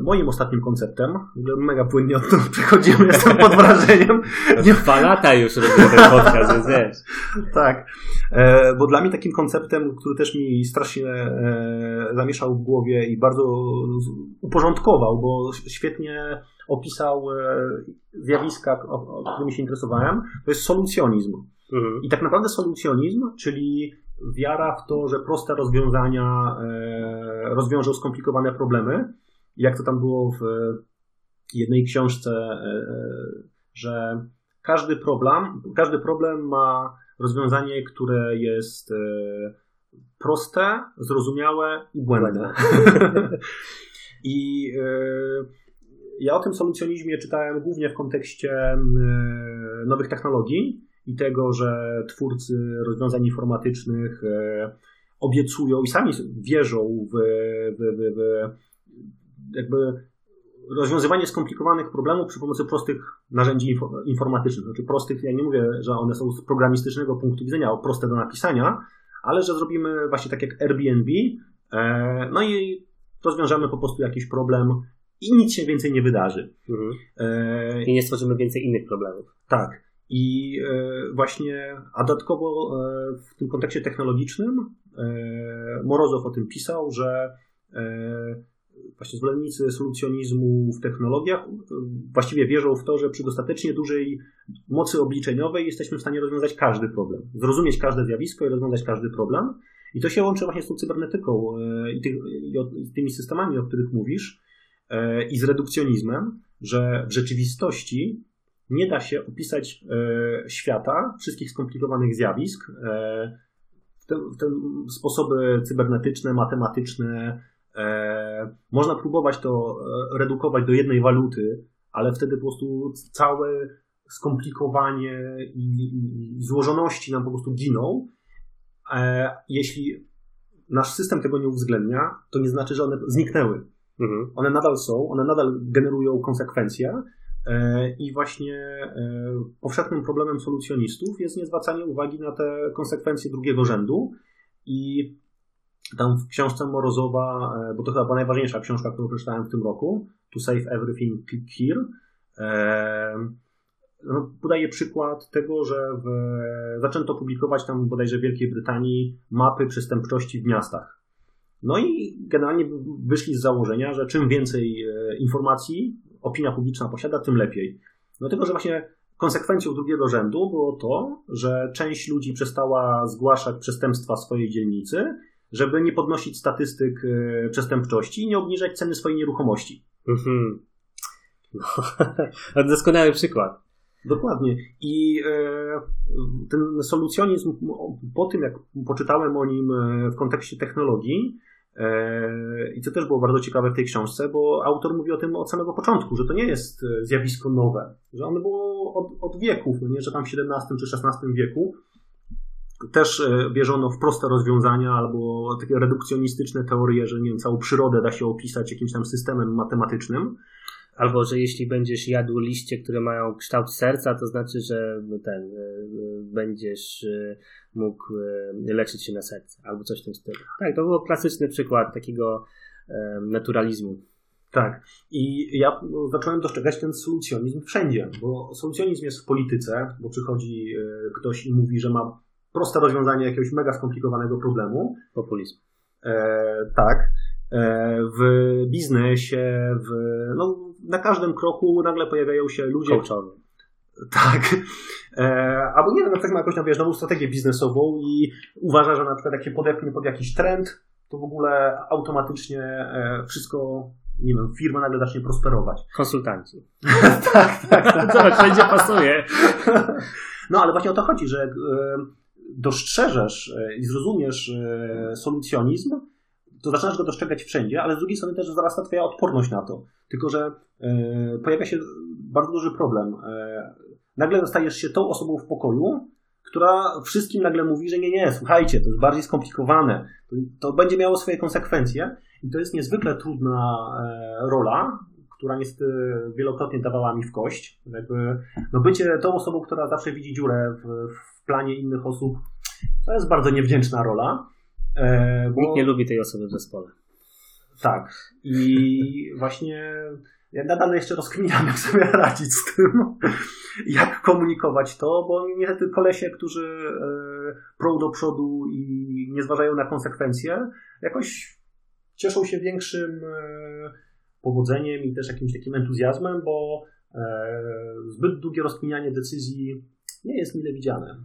Speaker 1: moim ostatnim konceptem. Mega płynnie od tego przechodzimy, <laughs> jestem pod wrażeniem.
Speaker 2: Nie... Dwa lata już robię ten podcast, wiesz. <laughs>
Speaker 1: tak. E, bo dla mnie takim konceptem, który też mi strasznie e, zamieszał w głowie i bardzo uporządkował, bo świetnie opisał e, zjawiska, którymi się interesowałem, to jest solucjonizm. Mhm. I tak naprawdę solucjonizm, czyli wiara w to, że proste rozwiązania e, rozwiążą skomplikowane problemy. Jak to tam było w jednej książce, e, że każdy problem, każdy problem ma rozwiązanie, które jest proste, zrozumiałe i błędne. <laughs> I ja o tym solucjonizmie czytałem głównie w kontekście e, nowych technologii i tego, że twórcy rozwiązań informatycznych e, obiecują i sami wierzą w, w, w, w jakby rozwiązywanie skomplikowanych problemów przy pomocy prostych narzędzi informatycznych. Znaczy prostych, ja nie mówię, że one są z programistycznego punktu widzenia proste do napisania, ale że zrobimy właśnie tak jak Airbnb, e, no i rozwiążemy po prostu jakiś problem i nic się więcej nie wydarzy. Mhm.
Speaker 2: E... I nie stworzymy więcej innych problemów.
Speaker 1: Tak. I e, właśnie, a dodatkowo e, w tym kontekście technologicznym e, Morozow o tym pisał, że e, właśnie zwolennicy solucjonizmu w technologiach e, właściwie wierzą w to, że przy dostatecznie dużej mocy obliczeniowej jesteśmy w stanie rozwiązać każdy problem, zrozumieć każde zjawisko i rozwiązać każdy problem. I to się łączy właśnie z tą cybernetyką i, ty, i tymi systemami, o których mówisz, E, i z redukcjonizmem, że w rzeczywistości nie da się opisać e, świata, wszystkich skomplikowanych zjawisk, e, w te, w te sposoby cybernetyczne, matematyczne. Można próbować to redukować do jednej waluty, ale wtedy po prostu całe skomplikowanie i złożoności nam po prostu giną. Jeśli nasz system tego nie uwzględnia, to nie znaczy, że one zniknęły. Mhm. One nadal są, one nadal generują konsekwencje. E, I właśnie e, powszechnym problemem solucjonistów jest niezwracanie uwagi na te konsekwencje drugiego rzędu. I tam w książce Morozowa, e, bo to chyba była najważniejsza książka, którą przeczytałem w tym roku, To Save Everything, Click Here, no, podaje przykład tego, że w, zaczęto publikować tam bodajże w Wielkiej Brytanii mapy przestępczości w miastach. No i generalnie wyszli z założenia, że czym więcej e, informacji opinia publiczna posiada, tym lepiej. Dlatego, że właśnie konsekwencją drugiego rzędu było to, że część ludzi przestała zgłaszać przestępstwa swojej dzielnicy, żeby nie podnosić statystyk e, przestępczości i nie obniżać ceny swojej nieruchomości. Mhm.
Speaker 2: No, <laughs> doskonały przykład.
Speaker 1: Dokładnie. I e, ten solucjonizm, po tym jak poczytałem o nim w kontekście technologii, I co też było bardzo ciekawe w tej książce, bo autor mówi o tym od samego początku, że to nie jest e, zjawisko nowe, że ono było od, od wieków, nie, że tam w XVII czy XVI wieku też e, wierzono w proste rozwiązania albo takie redukcjonistyczne teorie, że nie wiem, całą przyrodę da się opisać jakimś tam systemem matematycznym.
Speaker 2: Albo, że jeśli będziesz jadł liście, które mają kształt serca, to znaczy, że ten, e, e, będziesz e, mógł leczyć się na serce, albo coś w tym stylu. Tak, to był klasyczny przykład takiego naturalizmu.
Speaker 1: Tak. I ja zacząłem dostrzegać ten solucjonizm wszędzie, bo solucjonizm jest w polityce, bo przychodzi ktoś i mówi, że ma proste rozwiązanie jakiegoś mega skomplikowanego problemu.
Speaker 2: Populizm.
Speaker 1: E, tak. E, w biznesie, w, no, na każdym kroku nagle pojawiają się ludzie.
Speaker 2: Coachowy.
Speaker 1: Tak. E, albo nie wiem, na przykład ma jakąś tam, wiesz, nową strategię biznesową i uważa, że na przykład jak się podepnie pod jakiś trend, to w ogóle automatycznie e, wszystko, nie wiem, firma nagle zacznie prosperować.
Speaker 2: Konsultanci. <laughs>
Speaker 1: tak, tak, tak. <laughs>
Speaker 2: Zobacz, wszędzie pasuje.
Speaker 1: no, ale właśnie o to chodzi, że e, dostrzeżesz e, i zrozumiesz solucjonizm, to zaczynasz go dostrzegać wszędzie, ale z drugiej strony też zarasta twoja odporność na to. Tylko, że e, pojawia się bardzo duży problem. E, nagle stajesz się tą osobą w pokoju, która wszystkim nagle mówi, że nie, nie, słuchajcie, to jest bardziej skomplikowane, to, to będzie miało swoje konsekwencje i to jest niezwykle trudna e, rola, która niestety wielokrotnie dawała mi w kość. Jakby, no bycie tą osobą, która zawsze widzi dziurę w, w planie innych osób, to jest bardzo niewdzięczna rola.
Speaker 2: E, bo... Nikt nie lubi tej osoby w zespole.
Speaker 1: Tak. I <laughs> właśnie ja nadal jeszcze rozkminiam, jak sobie radzić z tym, <laughs> jak komunikować to, bo niestety kolesie, którzy e, prą do przodu i nie zważają na konsekwencje, jakoś cieszą się większym e, powodzeniem i też jakimś takim entuzjazmem, bo e, zbyt długie rozkminianie decyzji nie jest mile widziane.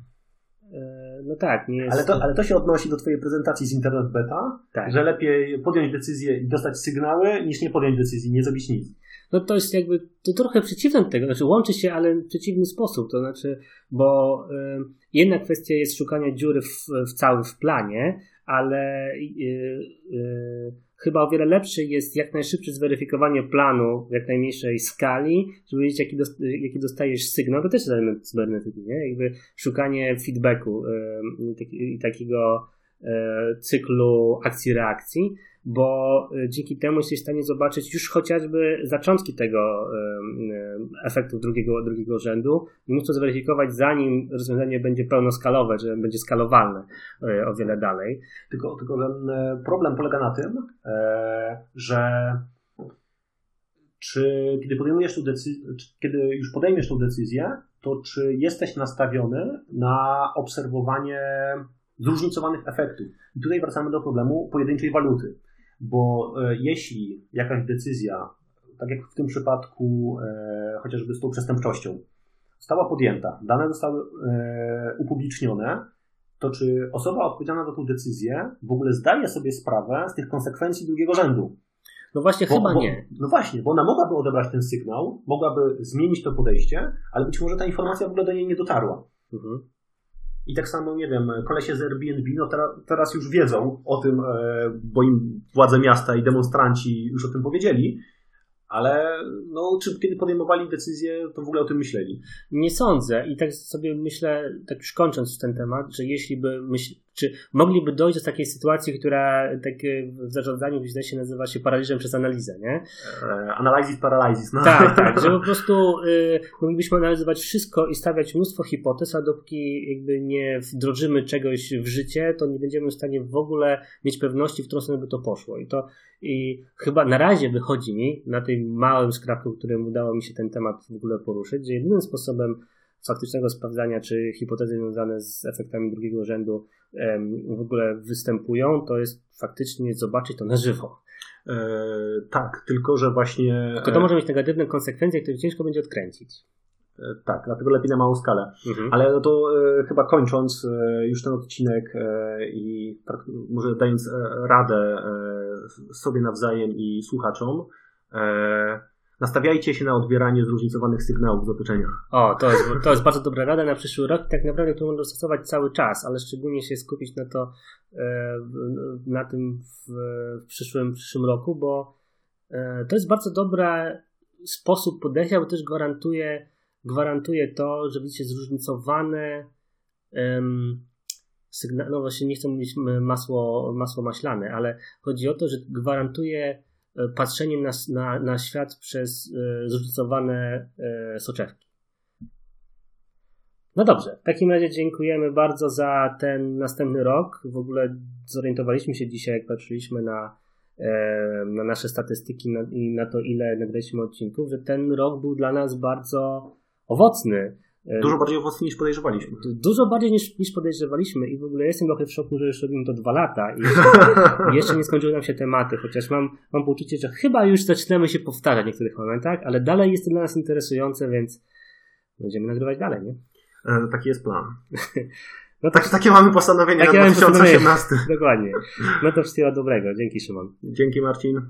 Speaker 2: No tak, nie jest.
Speaker 1: Ale to, ale to się odnosi do Twojej prezentacji z Internet Beta, tak. że lepiej podjąć decyzję i dostać sygnały, niż nie podjąć decyzji, nie zrobić nic
Speaker 2: no to jest jakby to trochę przeciwne tego, znaczy łączy się, ale w przeciwny sposób, to znaczy, bo y, jedna kwestia jest szukania dziury w, w całym w planie, ale y, y, chyba o wiele lepsze jest jak najszybsze zweryfikowanie planu w jak najmniejszej skali, żeby wiedzieć, jaki, dost, jaki dostajesz sygnał. To też jest element cybernetyki, nie? Jakby szukanie feedbacku i takiego cyklu akcji-reakcji bo y, dzięki temu jesteś w stanie zobaczyć już chociażby zaczątki tego efektu drugiego, drugiego rzędu i móc to zweryfikować zanim rozwiązanie będzie pełnoskalowe, że będzie skalowalne y, o wiele dalej.
Speaker 1: Tylko, tylko ten problem polega na tym, że czy kiedy podejmujesz tą decyzję, kiedy już podejmiesz tą decyzję, to czy jesteś nastawiony na obserwowanie zróżnicowanych efektów. I tutaj wracamy do problemu pojedynczej waluty. Bo e, jeśli jakaś decyzja, tak jak w tym przypadku e, chociażby z tą przestępczością, została podjęta, dane zostały e, upublicznione, to czy osoba odpowiedzialna za tę decyzję w ogóle zdaje sobie sprawę z tych konsekwencji drugiego rzędu?
Speaker 2: No właśnie, bo, chyba
Speaker 1: bo,
Speaker 2: nie.
Speaker 1: No właśnie, bo ona mogłaby odebrać ten sygnał, mogłaby zmienić to podejście, ale być może ta informacja w ogóle do niej nie dotarła. Mhm. I tak samo, nie wiem, kolesie z Airbnb, no teraz, teraz już wiedzą o tym, e, bo im władze miasta i demonstranci już o tym powiedzieli, ale no, czy kiedy podejmowali decyzję, to w ogóle o tym myśleli?
Speaker 2: Nie sądzę. I tak sobie myślę, tak już kończąc ten temat, że jeśli by myśl, czy mogliby dojść do takiej sytuacji, która tak w zarządzaniu źle się nazywa się paraliżem przez analizę, nie?
Speaker 1: E, Analysis paralysis, no.
Speaker 2: Tak, tak, że po <laughs> prostu y, moglibyśmy analizować wszystko i stawiać mnóstwo hipotez, a dopóki jakby nie wdrożymy czegoś w życie, to nie będziemy w stanie w ogóle mieć pewności, w którą stronę by to poszło. I to i chyba na razie wychodzi mi, na tym małym skrawku, którym udało mi się ten temat w ogóle poruszyć, że jedynym sposobem faktycznego sprawdzania, czy hipotezy związane z efektami drugiego rzędu w ogóle występują, to jest faktycznie zobaczyć to na żywo.
Speaker 1: E, tak, tylko że właśnie.
Speaker 2: Tylko to może mieć negatywne konsekwencje, które ciężko będzie odkręcić.
Speaker 1: E, tak, dlatego lepiej na małą skalę. Mhm. Ale no to e, chyba kończąc e, już ten odcinek e, i tak, może dając e, radę sobie nawzajem i słuchaczom, nastawiajcie się na odbieranie zróżnicowanych sygnałów z otoczenia.
Speaker 2: O, to jest, to jest bardzo dobra rada na przyszły rok. Tak naprawdę to można stosować cały czas, ale szczególnie się skupić na to e, na tym w, przyszłym, w przyszłym roku, bo e, to jest bardzo dobry sposób podejścia, bo też gwarantuje, gwarantuje to, że widzicie zróżnicowane um, sygnały, no właśnie nie chcę mówić masło, masło maślane, ale chodzi o to, że gwarantuje patrzeniem na, na, na świat przez e, zróżnicowane e, soczewki. No dobrze, w takim razie dziękujemy bardzo za ten następny rok. W ogóle zorientowaliśmy się dzisiaj, jak patrzyliśmy na, na nasze statystyki i na to, ile nagraliśmy odcinków, że ten rok był dla nas bardzo owocny.
Speaker 1: Dużo bardziej owocny niż podejrzewaliśmy.
Speaker 2: Dużo bardziej niż, niż podejrzewaliśmy i w ogóle jestem trochę w szoku, że już robimy to dwa lata i <laughs> jeszcze nie skończyły nam się tematy, chociaż mam, mam poczucie, że chyba już zaczynamy się powtarzać w niektórych momentach, ale dalej jest to dla nas interesujące, więc będziemy nagrywać dalej, nie?
Speaker 1: E, taki jest plan. <laughs> No tak, takie mamy postanowienie takie na 2018.
Speaker 2: Dokładnie. No to wszystkiego dobrego. Dzięki Szymon.
Speaker 1: Dzięki Marcin.